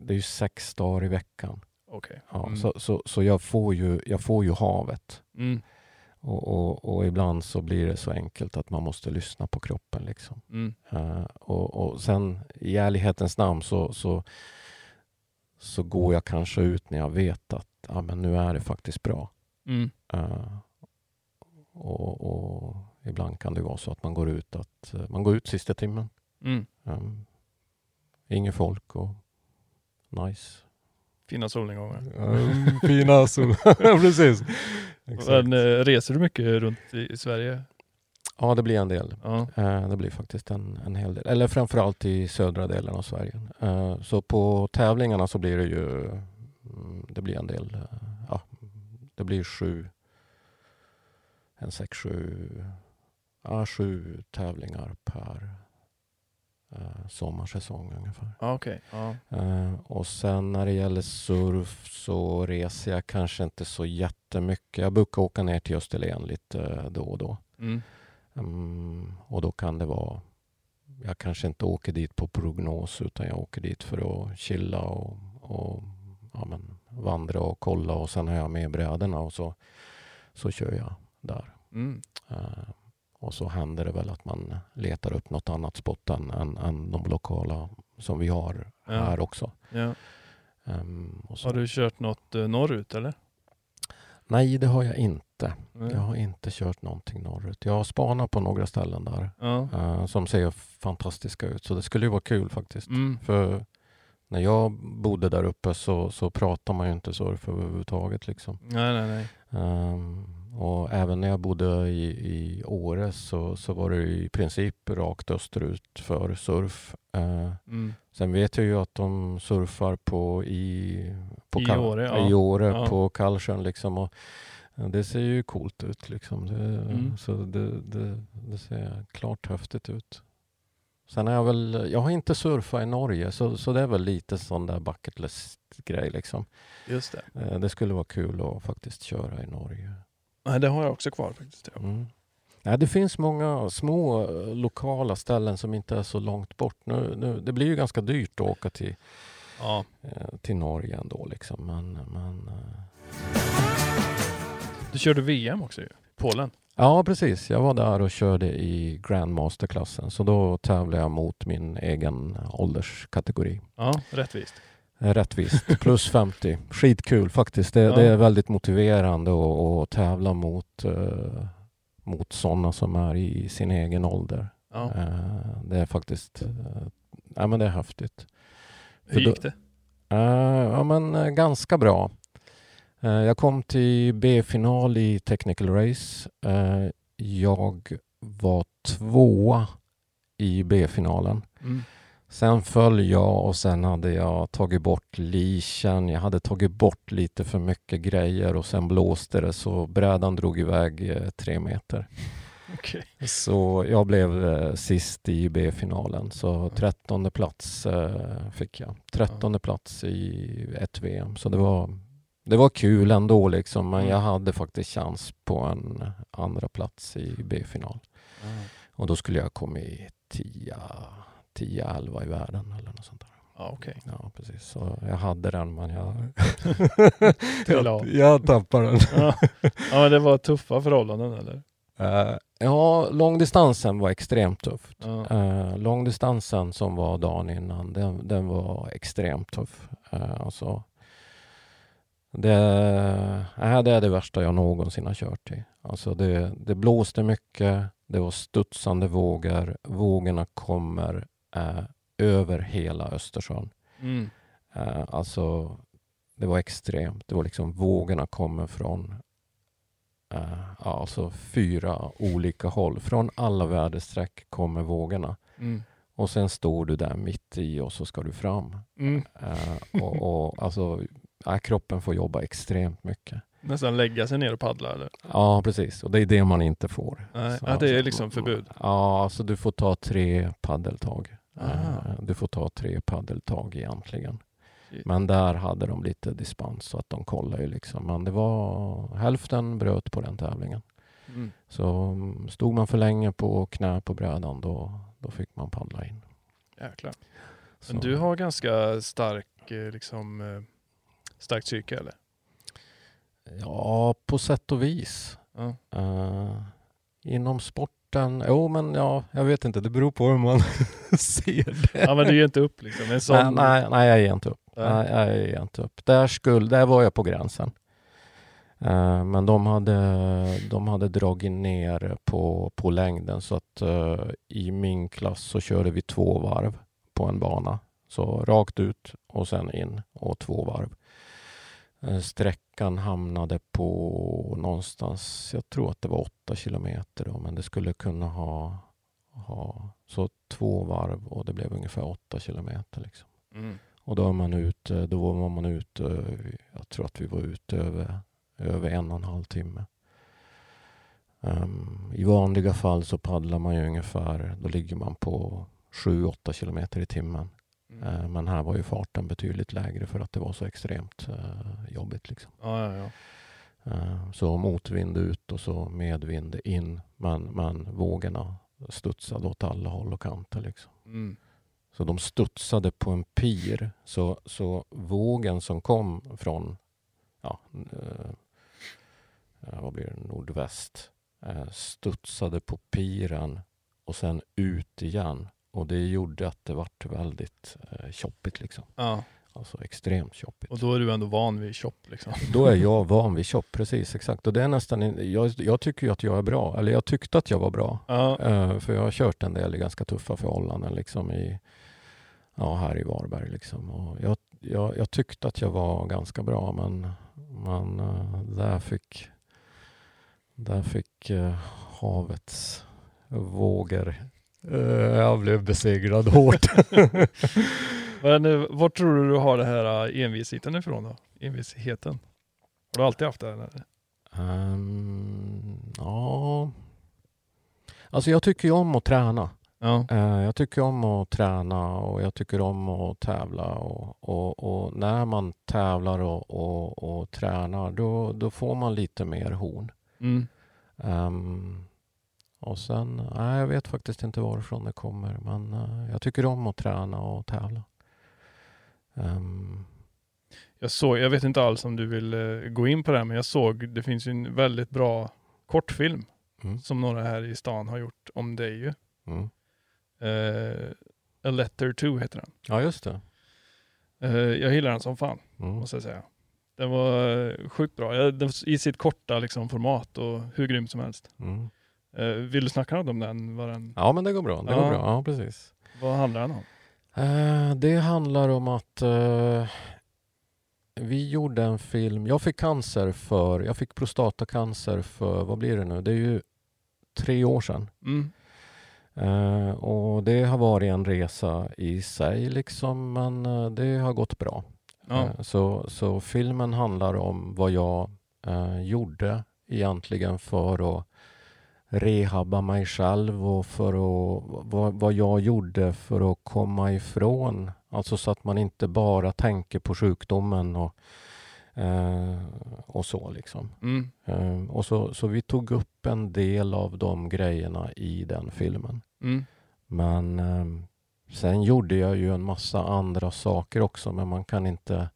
det är ju sex dagar i veckan. Okej. Ja, Mm. Så, så, så jag, får ju, jag får ju havet. Mm. Och, och, och ibland så blir det så enkelt att man måste lyssna på kroppen. Liksom. Mm. Eh, och, och sen i ärlighetens namn så, så, så går jag kanske ut när jag vet att ja, men nu är det faktiskt bra. Mm. Eh, och, och ibland kan det vara så att man går ut, att, eh, man går ut sista timmen. Mm. Um, inget folk och nice. Fina solnedgångar. Um, fina sol. Precis. Exakt. Men, eh, reser du mycket runt i Sverige? Ja, det blir en del. Ja. Eh, Det blir faktiskt en, en hel del. Eller framförallt i södra delen av Sverige. Eh, Så på tävlingarna så blir det ju mm, det blir en del. eh, Ja, det blir sju, en sex, sju, ja, sju tävlingar per sommarsäsong ungefär. Ja. Eh, Och sen när det gäller surf så reser jag kanske inte så jättemycket. Jag brukar åka ner till Österlen lite då och då. Mm. Mm, och då kan det vara, jag kanske inte åker dit på prognos utan jag åker dit för att chilla och, och ja, men, vandra och kolla och sen har jag med brädorna och så, så kör jag där. Mm. Eh, och så händer det väl att man letar upp något annat spot än, än, än de lokala som vi har Ja. här också. Ja. Så. Har du kört något eh, norrut eller? Nej, det har jag inte. Nej. Jag har inte kört någonting norrut. Jag har spanat på några ställen där. Ja. eh, som ser fantastiska ut. Så det skulle ju vara kul faktiskt. Mm. För när jag bodde där uppe så, så pratade man ju inte surf överhuvudtaget. Liksom. Nej, nej, nej. Ehm, och även när jag bodde i, i Åre så, så var det i princip rakt österut för surf. Eh, Mm. sen vet jag ju att de surfar på i, på I Kal- Åre, ja. i Åre Ja. på Kallsjön. Liksom, och, det ser ju coolt ut. Liksom. Det, Mm. Så det, det, det ser klart häftigt ut. Sen är jag väl, jag har inte surfat i Norge så, så det är väl lite sån där bucket list-grej. Liksom. Just det. Eh, Det skulle vara kul att faktiskt köra i Norge. Nej, det har jag också kvar faktiskt. Ja. Mm. Nej, det finns många små eh, lokala ställen som inte är så långt bort. Nu, nu, det blir ju ganska dyrt att åka till, Ja. eh, till Norge ändå. Liksom. Men, men, eh, Du körde VM också ju. Polen. ja, precis. Jag var där och körde i Grandmaster-klassen. Så då tävlade jag mot min egen ålderskategori. Ja, rättvist. Rättvist. Plus 50. Skitkul faktiskt. Det, Ja. det är väldigt motiverande att, tävla mot, eh, mot sådana som är i sin egen ålder. Ja. Eh, det är faktiskt eh, men det är häftigt. Hur då- gick det? Eh, ja, men eh, ganska bra. Eh, jag kom till B-final i Technical Race. Eh, jag var tvåa i B-finalen. Mm. Sen föll jag och sen hade jag tagit bort leashen. Jag hade tagit bort lite för mycket grejer och sen blåste det så brädan drog iväg eh, tre meter. Okej. Så jag blev eh, sist i B-finalen. Så trettonde plats eh, fick jag. Trettonde plats i ett VM. Så det var, det var kul ändå liksom. Men Mm. jag hade faktiskt chans på en andra plats i B-final. Och då skulle jag komma i 10-11 i världen eller något sånt där. Ja, okej. Ja, precis. Så jag hade den men jag, jag, jag tappade den. Ja. ja, men det var tuffa förhållanden eller? Eh, ja, långdistansen var extremt tufft. Ja. Uh, långdistansen som var dagen innan, den, den var extremt tuff. Uh, alltså, det, äh, det är det värsta jag någonsin har kört i. Alltså det, det blåste mycket, det var studsande vågor. Vågorna kommer eh, över hela Östersjön. Mm. Eh, alltså, det var extremt. Det var liksom vågorna kommer från eh, alltså fyra olika håll. Från alla väderstreck kommer vågorna. Mm. Och sen står du där mitt i och så ska du fram. Mm. Eh, och, och, alltså, ja, kroppen får jobba extremt mycket. Nästan lägga sig ner och paddla eller? Ja, precis. Och det är det man inte får. Nej, Så- det är liksom förbud. Ja, alltså du får ta tre paddeltag. Aha. Eh, Du får ta tre paddeltag egentligen. Shit. Men där hade de lite dispens så att de kollade ju liksom. Men det var hälften bröt på den tävlingen. Mm. Så mm, stod man för länge på knä på brädan då, då fick man paddla in. Jäklar. Så, Men du har ganska stark, eh, liksom, eh, starkt psyke eller? Ja, på sätt och vis. Ja. Eh, inom sporten, jo men ja, jag vet inte, det beror på hur man ser det. ja, men du ger inte upp liksom. En sån... Nej, nej, nej, jag ger inte upp. Nej. Nej, jag ger inte upp. Där, skulle, där var jag på gränsen. Eh, men de hade, de hade dragit ner på, på längden så att eh, i min klass så körde vi två varv på en bana. Så rakt ut och sen in och två varv. Eh, sträckan hamnade på någonstans, jag tror att det var åtta kilometer då, men det skulle kunna ha, ha så två varv och det blev ungefär åtta kilometer. Liksom. Mm. Och då, är man ute, då var man ute, jag tror att vi var ute över, över en och en halv timme. Ehm, I vanliga fall så paddlar man ju ungefär, då ligger man på 7-8 kilometer i timmen. Mm. Eh, men här var ju farten betydligt lägre för att det var så extremt eh, jobbigt. Liksom. Ja, ja, ja. Eh, så motvind ut och så medvind in. Men, men vågorna studsade åt alla håll och kanter. Liksom. Mm. Så de studsade på en pir. Så, så vågen som kom från, ja, eh, eh, vad blir det, nordväst, eh, studsade på piren och sen ut igen. Och det gjorde att det vart väldigt eh, choppigt liksom. ja. Alltså extremt choppigt. Och då är du ändå van vid chop liksom. Då är jag van vid chop, precis exakt. Och det är nästan, jag, jag tycker ju att jag är bra, eller jag tyckte att jag var bra. Ja. Eh, för jag har kört en del i ganska tuffa förhållanden liksom i, ja, här i Varberg. Liksom. Och jag, jag, jag tyckte att jag var ganska bra men, men eh, där fick, där fick eh, havets vågor jag blev besegrad hårt. Men eh, vart tror du du har det här eh, envisheten ifrån då? Envisheten? Har du alltid haft det? Eller? Ehm, ja, alltså jag tycker ju om att träna. Ja. Eh, Jag tycker om att träna och jag tycker om att tävla. Och, och, och när man tävlar och, och, och tränar då, då får man lite mer horn. Mm. Ehm, Och sen, nej jag vet faktiskt inte varifrån det kommer men uh, jag tycker om att träna och tävla. Um, jag såg, jag vet inte alls om du vill uh, gå in på det här, men jag såg, det finns ju en väldigt bra kortfilm mm. som några här i stan har gjort om dig ju. Mm. Uh, A Letter To heter den. Ja, just det. Jag gillar den som fan, mm. måste jag säga. Den var sjukt bra, i sitt korta liksom, format och hur grym som helst. Mm. Vill du snacka något om den? Var den... Ja, men det går bra. Det ja. går bra. Ja, precis. Vad handlar den om? det handlar om att vi gjorde en film. Jag fick cancer för, jag fick prostatacancer för, vad blir det nu? Det är ju tre år sedan. Mm. Uh, och det har varit en resa i sig liksom, men uh, det har gått bra. Ja. Uh, så, så filmen handlar om vad jag gjorde egentligen för att rehabba mig själv och för att, vad, vad jag gjorde för att komma ifrån Alltså så att man inte bara tänker på sjukdomen och, eh, och så. liksom. Mm. Eh, och så, så vi tog upp en del av de grejerna i den filmen. Mm. Men eh, sen gjorde jag ju en massa andra saker också, men man kan inte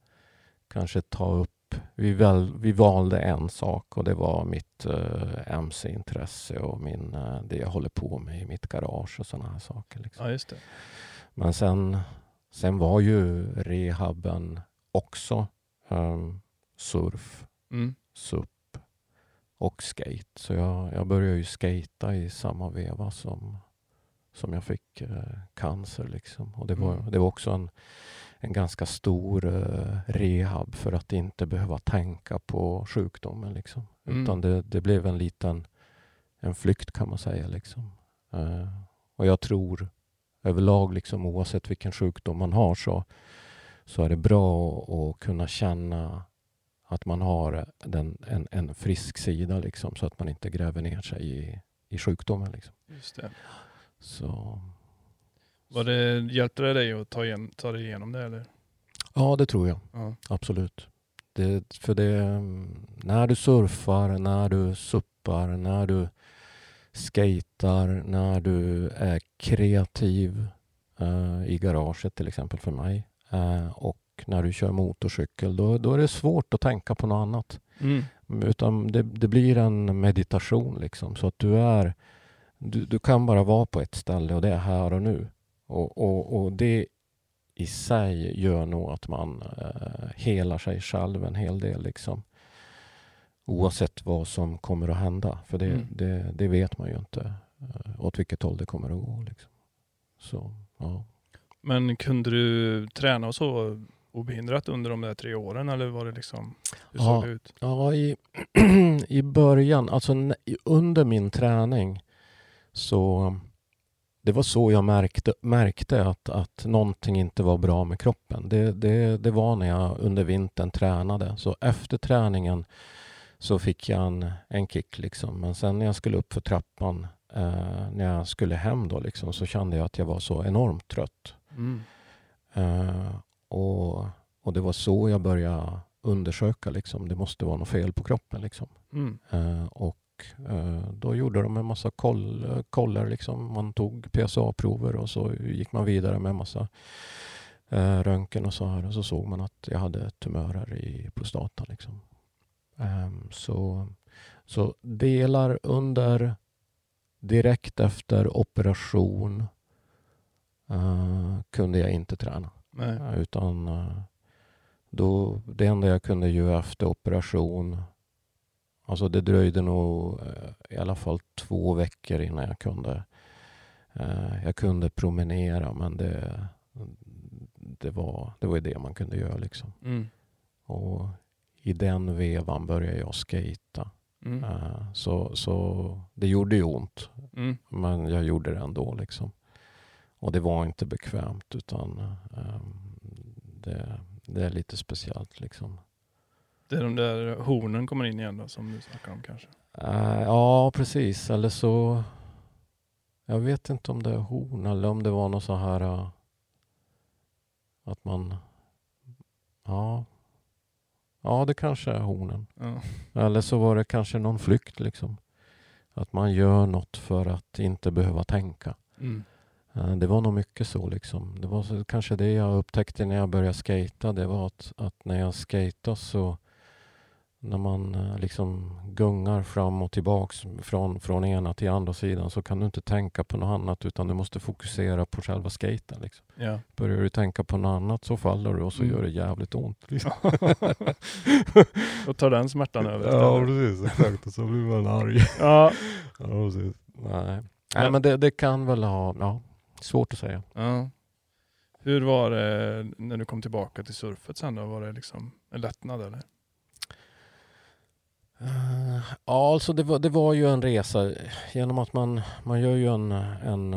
kanske ta upp vi, väl, vi valde en sak och det var mitt eh, mc-intresse och min, eh, det jag håller på med i mitt garage och sådana här saker. Liksom. Ja, just det. Men sen Sen var ju rehaben också um, surf, mm. SUP och skate. Så jag, jag började ju skata i samma veva som, som jag fick uh, cancer. Liksom. Och det, var, mm. det var också en, en ganska stor uh, rehab för att inte behöva tänka på sjukdomen. Liksom. Mm. Utan det, det blev en liten en flykt kan man säga. Liksom. Uh, och jag tror överlag, liksom, oavsett vilken sjukdom man har, så, så är det bra att kunna känna att man har den, en, en frisk sida, liksom, så att man inte gräver ner sig i, i sjukdomen. Liksom. Just det. Så, Var det, hjälpte det dig att ta, igen, ta dig igenom det? Eller? Ja, det tror jag. Ja. Absolut. Det, för det, när du surfar, när du suppar, när du skatar, när du är kreativ uh, i garaget till exempel för mig uh, och när du kör motorcykel, då, då är det svårt att tänka på något annat. Mm. Utan det, det, blir en meditation liksom, så att du är du, du, kan bara vara på ett ställe och det är här och nu. Och, och, och det i sig gör nog att man uh, helar sig själv en hel del. Liksom oavsett vad som kommer att hända. För det, mm. det, det, vet man ju inte uh, åt vilket håll det kommer att gå. Liksom. Så, ja. Men kunde du träna och så obehindrat under de där tre åren eller var det liksom, hur ja, såg det ut? Ja, i, i början, alltså under min träning så det var så jag märkte, märkte att, att någonting inte var bra med kroppen. Det, det, det var när jag under vintern tränade. Så efter träningen så fick jag en, en kick. Liksom. Men sen när jag skulle upp för trappan, eh, när jag skulle hem då, liksom, så kände jag att jag var så enormt trött. Mm. Eh, och, och det var så jag började undersöka. Liksom. Det måste vara något fel på kroppen. Liksom. Mm. Eh, och eh, då gjorde de en massa koll, koller. Liksom. Man tog PSA-prover och så gick man vidare med en massa eh, röntgen och så här. Och så såg man att jag hade tumörer i prostatan. Liksom. Um, så, så delar under direkt efter operation uh, kunde jag inte träna. Uh, utan då, det enda jag kunde göra efter operation Alltså det dröjde nog i alla fall två veckor innan jag kunde jag kunde promenera men det, det, var, det var det man kunde göra. Liksom. Mm. Och i den vevan började jag skata. Mm. Uh, så, så det gjorde ju ont. Mm. Men jag gjorde det ändå. Liksom. Och det var inte bekvämt utan um, det, det, är lite speciellt. Liksom. Det är de där hornen kommer in igen då, som du snackar om kanske? Uh, ja, precis. Eller så... Jag vet inte om det är horn eller om det var något så här... Uh, att man... Ja, Ja, det kanske är hornen. Ja. Eller så var det kanske någon flykt liksom. Att man gör något för att inte behöva tänka. Mm. Eh, Det var nog mycket så liksom. Det var så, kanske det jag upptäckte när jag började skata. Det var att, att när jag skejtade så när man eh, liksom gungar fram och tillbaks från, från ena till andra sidan så kan du inte tänka på något annat utan du måste fokusera på själva skaten. Liksom. Ja. Börjar du tänka på något annat så faller du och så Mm. gör det jävligt ont. Liksom. och tar den smärtan över Ja, precis. Exakt. Och så blir man arg. Ja. Ja, precis. Nej, Nej men det, det kan väl ha, ja, svårt att säga. ja. Hur var det när du kom tillbaka till surfet sen då? Var det liksom en lättnad eller? Ja, alltså det var, det var ju en resa genom att man, man gör ju en, en,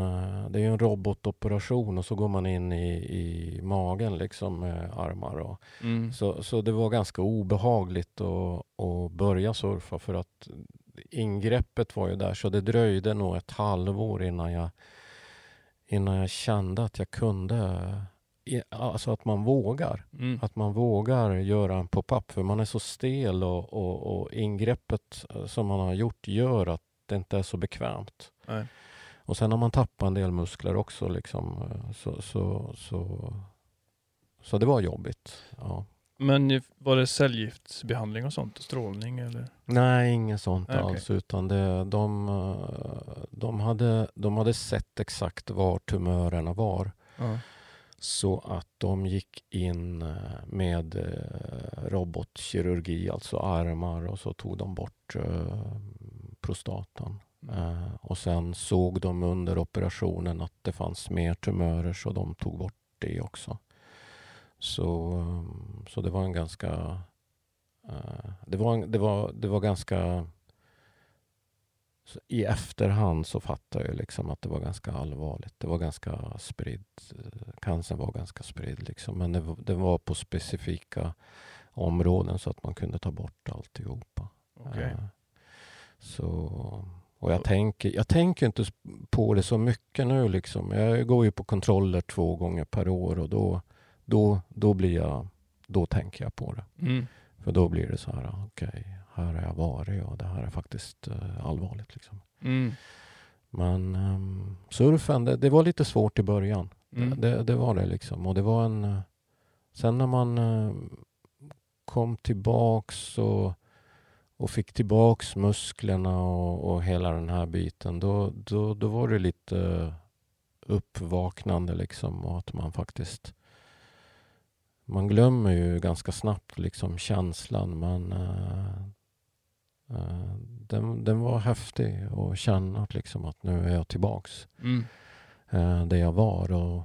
det är en robotoperation och så går man in i, i magen liksom med armar och Mm. så, så det var ganska obehagligt att, att börja surfa för att ingreppet var ju där så det dröjde nog ett halvår innan jag, innan jag kände att jag kunde, alltså att man vågar. Mm. Att man vågar göra en pop-up för man är så stel och, och, och ingreppet eh, som man har gjort gör att det inte är så bekvämt. Nej. Och sen har man tappat en del muskler också liksom. eh, Så, så, så, så det var jobbigt. Ja. Men var det cellgiftsbehandling och sånt? Strålning eller? Nej, inget sånt Nej, alls. Utan det, de, eh, de, hade, de hade sett exakt var tumörerna var. Ja. Så att de gick in eh, med eh, robotkirurgi, alltså armar och så tog de bort eh, prostatan. Eh, Och sen såg de under operationen att det fanns mer tumörer så de tog bort det också. Så, så det var en ganska... Det var, det var, det var ganska... så I efterhand så fattade jag liksom att det var ganska allvarligt. Det var ganska spridd. eh, Cancern var ganska spridd liksom. Men det, var- det var på specifika områden så att man kunde ta bort alltihopa. Okej. Eh, Så, och jag tänker, jag tänker inte på det så mycket nu. Liksom. Jag går ju på kontroller två gånger per år och då, då, då, blir jag, då tänker jag på det. Mm. För då blir det så här, okej, här har jag varit och det här är faktiskt eh, allvarligt. Liksom. Mm. Men ehm, surfen, det, det var lite svårt i början. Mm. Det, det var det liksom. Och det var en... eh, Sen när man eh, kom tillbaks och, och fick tillbaks musklerna och, och hela den här biten, då, då, då var det lite uppvaknande liksom och att man faktiskt man glömmer ju ganska snabbt liksom känslan men eh, eh, den, den var häftig att känna liksom att nu är jag tillbaks Mm. eh, där jag var och,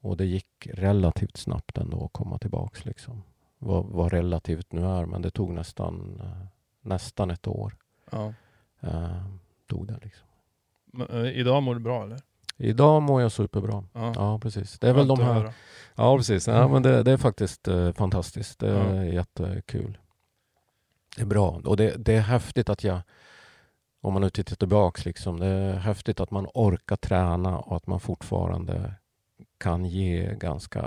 och det gick relativt snabbt ändå att komma tillbaks liksom. Vad, vad relativt nu är men det tog nästan, eh, nästan ett år. Ja. Tog det liksom. Men, idag mår du bra eller? Idag mår jag superbra. Ja. Ja precis. Det är väl de här. Ja, precis. Ja, men det, det är faktiskt eh, fantastiskt. Det är Ja. jättekul. Det är bra. Och det, det är häftigt att jag, om man nu tittar tillbaks, liksom, det är häftigt att man orkar träna och att man fortfarande kan ge ganska...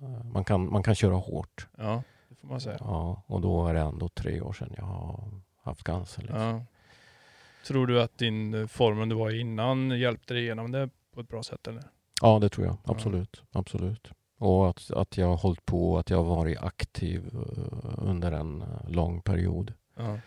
eh, Man kan, man kan köra hårt. Ja, det får man säga. Ja, och då är det ändå tre år sedan jag har haft cancer. Liksom. Ja. Tror du att din eh, formen du var i innan hjälpte dig igenom det på ett bra sätt eller? Ja, det tror jag. Absolut. Absolut. Och att, att jag har hållit på, att jag har varit aktiv eh, under en eh, lång period. Ja.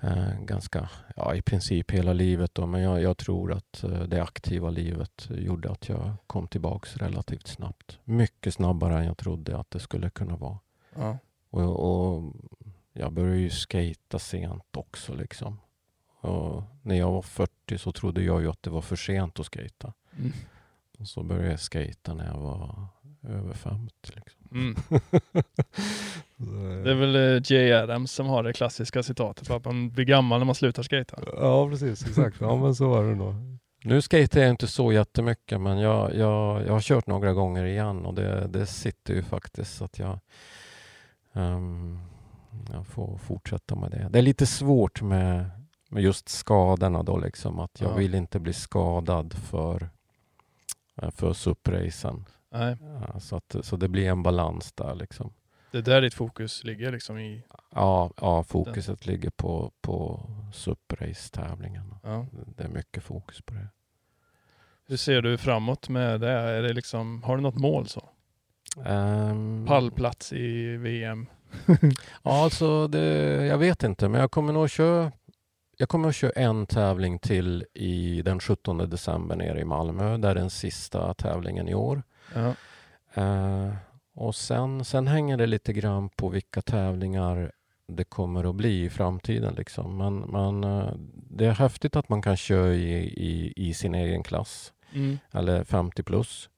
Eh, ganska, ja i princip hela livet då, men jag, jag tror att det aktiva livet gjorde att jag kom tillbaks relativt snabbt. Mycket snabbare än jag trodde att det skulle kunna vara. Ja. Och, och jag började ju skata sent också liksom. Och när jag var 40 så trodde jag ju att det var för sent att skata. Mm. Och så började jag skata när jag var över 50. Liksom. Mm. Det är väl eh, Jay Adams som har det klassiska citatet på att man blir gammal när man slutar skata. Ja, precis. Exakt. Ja, men så var det nog. Nu skater jag inte så jättemycket, men jag, jag, jag har kört några gånger igen och det, det sitter ju faktiskt så att jag, ehm, jag får fortsätta med det. Det är lite svårt med, med just skadorna då, liksom att jag Ja. vill inte bli skadad för, eh, för supracen. Nej. Ja, så, att, så det blir en balans där liksom. Det är där ditt fokus ligger liksom i... Ja, ja fokuset ligger på, på suprace-tävlingen. Ja. Det är mycket fokus på det. Hur ser du framåt med det? Är det liksom, har du något mål så? Um, Pallplats i VM? ja, alltså det, jag vet inte, men jag kommer nog köra jag kommer att köra en tävling till i den 17 december nere i Malmö. Det är den sista tävlingen i år. Ja. Uh, och sen, sen hänger det lite grann på vilka tävlingar det kommer att bli i framtiden. Liksom. Men, men uh, det är häftigt att man kan köra i, i, i sin egen klass, Mm. eller 50 plus.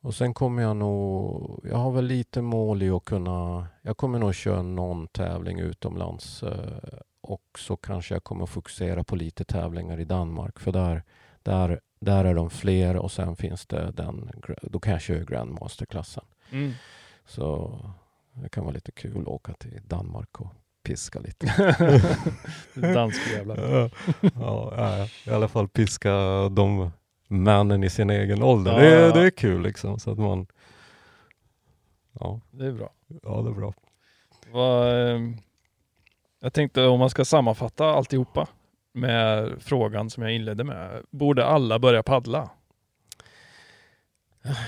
Och sen kommer jag nog, jag har väl lite mål i att kunna, jag kommer nog köra någon tävling utomlands eh, och så kanske jag kommer fokusera på lite tävlingar i Danmark för där, där, där är de fler och sen finns det den, då kan jag köra Grandmaster-klassen. Mm. Så det kan vara lite kul att åka till Danmark och piska lite. Danskjävlar. ja, ja, i alla fall piska de männen i sin egen ålder. Ja, det, är, ja. det är kul liksom. Så att man... Ja, Det är bra. ja det är bra. Vad, ehm, jag tänkte om man ska sammanfatta alltihopa med frågan som jag inledde med. Borde alla börja paddla?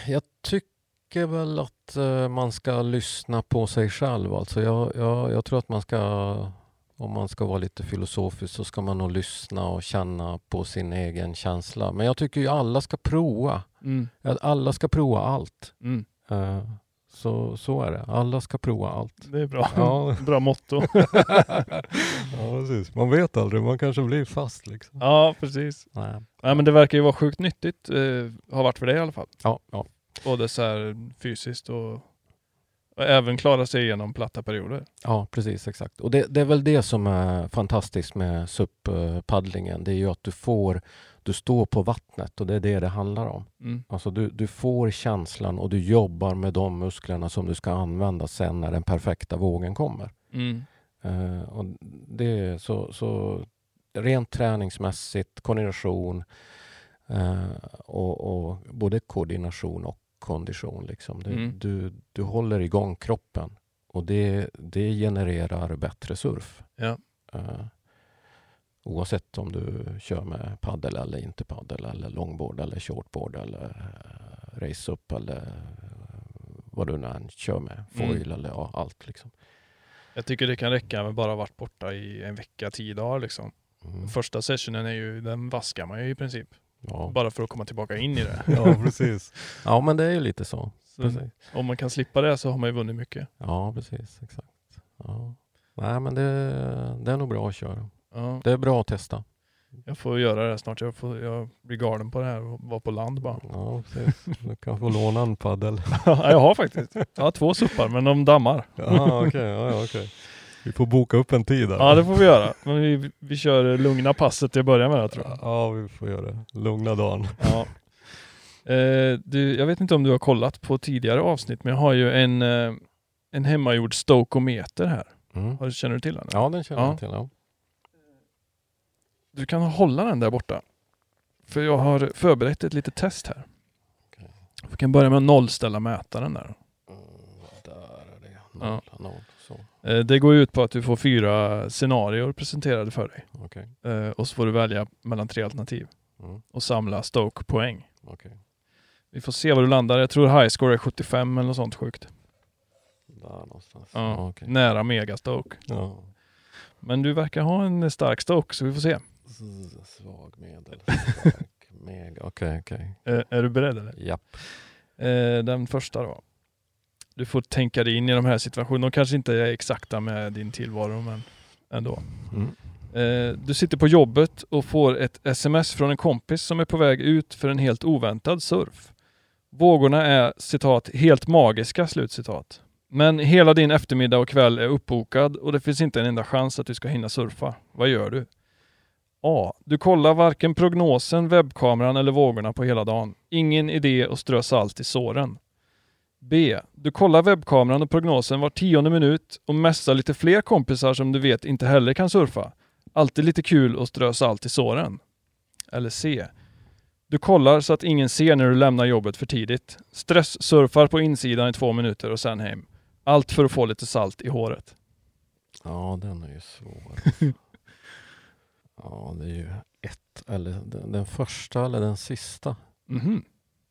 Jag tycker väl att eh, man ska lyssna på sig själv. Alltså jag, jag, jag tror att man ska, om man ska vara lite filosofisk, så ska man nog lyssna och känna på sin egen känsla. Men jag tycker ju alla ska prova. Mm. Alla ska prova allt. Mm. Eh, Så, så är det. Alla ska prova allt. Det är bra. Ja. Bra motto. ja, precis. Man vet aldrig. Man kanske blir fast liksom. ja, precis. Nej. Nej, men det verkar ju vara sjukt nyttigt. Eh, har varit för dig i alla fall. Ja, ja. Både så här fysiskt och, och även klara sig igenom platta perioder. ja, precis. Exakt. Och det, det är väl det som är fantastiskt med SUP-paddlingen. Det är ju att du får, du står på vattnet och det är det det handlar om. Mm. Alltså du, du får känslan och du jobbar med de musklerna som du ska använda sen när den perfekta vågen kommer. Mm. Eh, och det är så, så rent träningsmässigt, koordination eh, och, och både koordination och kondition. Liksom. Det, Mm. du, du håller igång kroppen och det, det genererar bättre surf. Ja. Eh, oavsett om du kör med paddel eller inte paddel eller longboard eller shortboard eller uh, race up eller eh, vad du nu än kör med. Mm. Foil eller ja, allt liksom. Jag tycker det kan räcka med bara varit borta i en vecka, tio dagar liksom. Mm. Första sessionen är ju, den vaskar man ju i princip. Ja. Bara för att komma tillbaka in i det. ja, precis. Ja, men det är ju lite så. Så om man kan slippa det så har man ju vunnit mycket. Ja, precis. Exakt. Ja. Nej, men det, det är nog bra att köra. Ja, Det är bra att testa. jag får göra det snart. Jag, får, jag blir galen på det här och vara på land bara. Ja, precis. Du kan få låna en paddel. Ja, jag har faktiskt. Jag har två suppar, men de dammar. Ja, okej. Ja, okej. Vi får boka upp en tid där. Ja, det får vi göra. Men vi, vi kör lugna passet till att börja med, tror jag. Ja, vi får göra det. Lugna dagen. Ja. Eh, du, jag vet inte om du har kollat på tidigare avsnitt, men jag har ju en, eh, en hemmagjord stokometer här. Mm. Har Känner du till den? Ja, den känner Ja. jag till. Ja. Du kan hålla den där borta. För jag har förberett ett litet test här. Okej. Vi kan börja med att nollställa mätaren där. Mm, där är det. Ja. Noll, noll. Så. Eh, Det går ut på att du får fyra scenarier presenterade för dig. Okej. Eh, Och så får du välja mellan tre alternativ Mm. och samla Stoke-poäng. Okej. Vi får se var du landar. Jag tror high score är 75 eller något sånt sjukt. Där någonstans. Ja, Ja, okej. Nära mega Stoke. Ja. Men du verkar ha en stark Stoke så vi får se. Svag medel. Okej, okej. Eh, Är du beredd eller? Japp. Eh, Den första då. Du får tänka dig in i de här situationerna. De kanske inte är exakta med din tillvaro men ändå. Mm. Eh, Du sitter på jobbet och får ett sms från en kompis som är på väg ut för en helt oväntad surf. Vågorna är citat helt magiska slutcitat. Men hela din eftermiddag och kväll är uppbokad och det finns inte en enda chans att du ska hinna surfa. Vad gör du? A. Du kollar varken prognosen, webbkameran eller vågorna på hela dagen. Ingen idé att strö salt i såren. B. Du kollar webbkameran och prognosen var tionde minut och mässar lite fler kompisar som du vet inte heller kan surfa. Alltid lite kul att strö salt i såren. Eller C. Du kollar så att ingen ser när du lämnar jobbet för tidigt. Stresssurfar på insidan i två minuter och sen hem. Allt för att få lite salt i håret. Ja, den är ju svår. ja, det är ju ett, eller den, den första eller den sista. Mhm.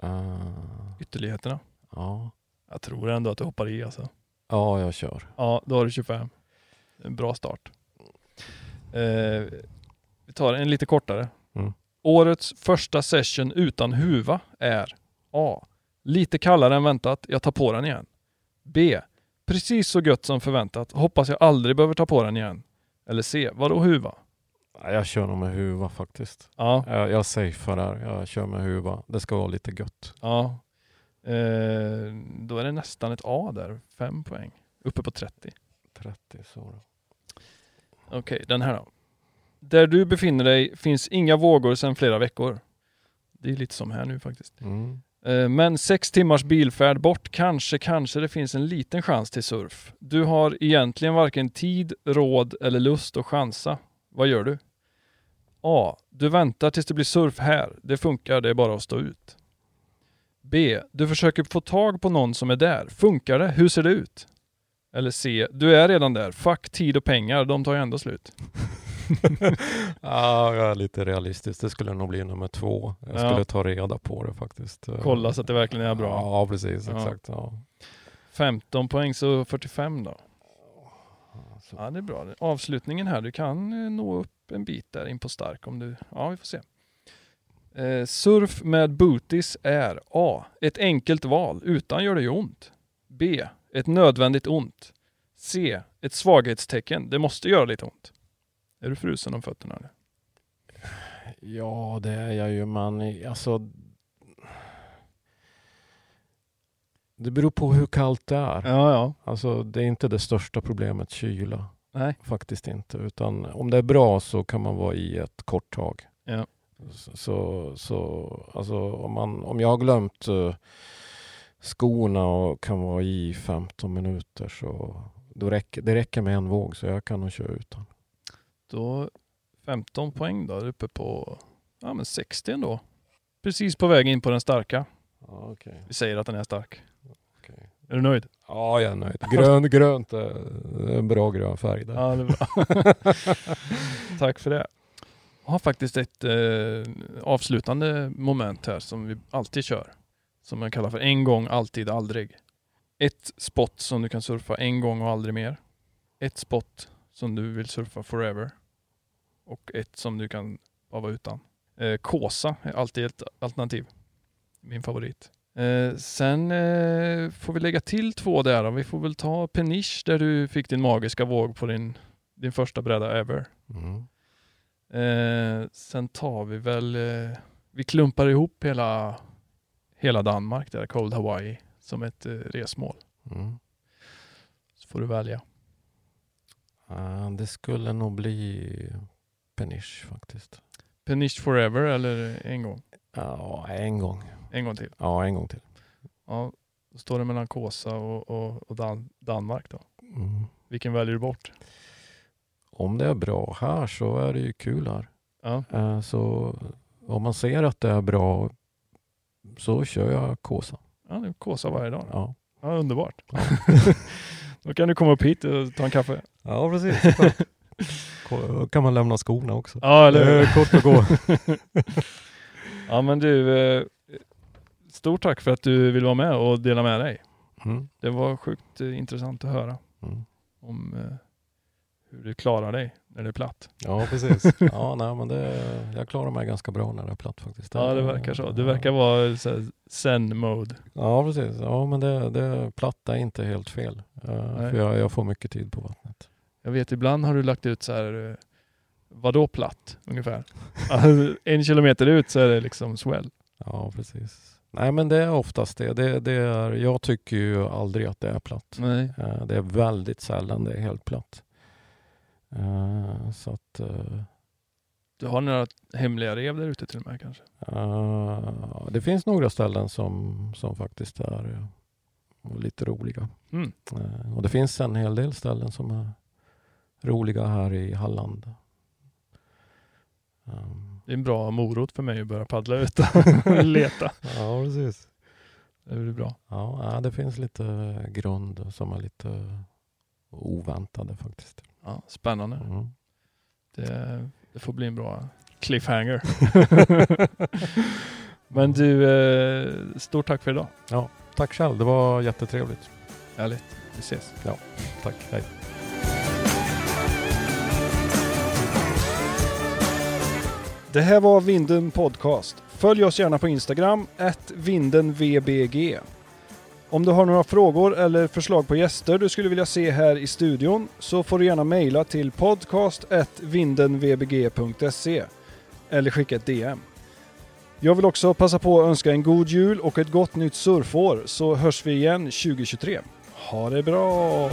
Uh, Ytterligheterna. ja. Jag tror ändå att du hoppar i alltså. ja, jag kör. Ja, då har du 25. En bra start. Eh, vi tar en lite kortare. Mm. Årets första session utan huva är A. Lite kallare än väntat. Jag tar på den igen. B. Precis så gött som förväntat. Hoppas jag aldrig behöver ta på den igen. Eller C. Vadå huva? Ja, Jag kör nog med huva faktiskt. Ja, Jag, jag safear där. Jag kör med huva. Det ska vara lite gött. ja. Eh, då är det nästan ett A där. Fem poäng. Uppe på 30. 30 så då. Okej, den här då. Där du befinner dig finns inga vågor sedan flera veckor. Det är lite som här nu faktiskt. Mm. Eh, Men sex timmars bilfärd bort, kanske, kanske det finns en liten chans till surf. Du har egentligen varken tid, råd eller lust att chansa. Vad gör du? A. Du väntar tills det blir surf här. Det funkar, det är bara att stå ut. B. Du försöker få tag på någon som är där. Funkar det? Hur ser det ut? Eller C. Du är redan där. Fuck tid och pengar, de tar ju ändå slut. Ja, lite realistisk. Det skulle nog bli nummer två. Jag Ja. skulle ta reda på det faktiskt. Kolla så att det verkligen är bra. Ja, precis. Ja. Exakt. Ja. 15 poäng, så 45 då. Ja, det är bra. Avslutningen här, du kan eh, nå upp en bit där in på stark om du... Ja, vi får se. Eh, surf med booties är A. Ett enkelt val, utan gör det ju ont. B. Ett nödvändigt ont. C. Ett svaghetstecken, det måste göra lite ont. Är du frusen om fötterna nu? Ja, det är jag ju, men alltså... Det beror på hur kallt det är. Ja, ja. Alltså, det är inte det största problemet, kyla. Nej. Faktiskt inte. Utan om det är bra så kan man vara i ett kort tag. Ja. Så, så alltså om, man, om jag har glömt eh, skorna och kan vara i 15 minuter så då räcker, det räcker med en våg så jag kan nog köra utan. Då 15 poäng då, uppe på ja, men 60 ändå. Precis på väg in på den starka. Ja, okej. Vi säger att den är stark. Är du nöjd? Ja, jag är nöjd. Grön, grönt är en bra grön färg där. Ja, det är bra. Tack för det. Jag har faktiskt ett eh, avslutande moment här som vi alltid kör. Som jag kallar för en gång, alltid, aldrig. Ett spot som du kan surfa en gång och aldrig mer. Ett spot som du vill surfa forever. Och ett som du kan bara vara utan. Eh, Kåsa är alltid ett alternativ. Min favorit. Eh, sen eh, får vi lägga till två där. Då. Vi får väl ta Peniche där du fick din magiska våg på din, din första bräda ever. Mm. Eh, sen tar vi väl, eh, vi klumpar ihop hela, hela Danmark där, Cold Hawaii, som ett eh, resmål. Mm. Så får du välja. Ja, det skulle nog bli Peniche faktiskt. Peniche Forever eller en gång? Ja, en gång. En gång till. Ja, en gång till. Ja, då står det mellan Kåsa och, och, och Dan- Danmark då. Mm. Vilken väljer du bort? Om det är bra här så är det ju kul här. Ja, Eh, Så om man ser att det är bra så kör jag Kåsa. ja det är Kåsa varje dag. Ja, Ja, underbart. då kan du komma upp hit och ta en kaffe. ja precis. Kan man lämna skorna också. Ja, eller hur? kort att gå. Ja, men du, eh, stort tack för att du vill vara med och dela med dig. Mm. Det var sjukt eh, intressant att höra Mm. om eh, hur du klarar dig när det är platt. Ja, precis. Ja, nej, men det, jag klarar mig ganska bra när det är platt faktiskt. Ja, det verkar så. Det verkar vara zen-mode. Ja, precis. Ja, men det, det platt är inte helt fel. Nej. för jag, jag får mycket tid på vattnet. Jag vet, ibland har du lagt ut så här, eh, vadå platt ungefär? Alltså, en kilometer ut så är det liksom swell. Ja, precis. Nej, men det är oftast det. det, det är, jag tycker ju aldrig att det är platt. Nej. Eh, Det är väldigt sällan det är helt platt. Eh, Så att eh, Du har några hemliga rev där ute till och med kanske? det finns några ställen som, som faktiskt är lite roliga. Mm. Och det finns en hel del ställen som är roliga här i Halland. Um, Det är en bra morot för mig att börja paddla ut och leta. Ja, precis. Det blir bra. Ja, ja, det finns lite grund som är lite oväntade faktiskt. Ja, spännande. Mm. Det, det får bli en bra cliffhanger. Men du, eh, stort tack för idag. Tack själv, det var jättetrevligt. Härligt. Vi ses. Tack, hej. Det här var Vinden Podcast. Följ oss gärna på Instagram, vindenvbg. Om du har några frågor eller förslag på gäster du skulle vilja se här i studion så får du gärna mejla till podcast.vindenvbg.se eller skicka ett DM. Jag vill också passa på att önska en god jul och ett gott nytt surfår så hörs vi igen 2023. Ha det bra!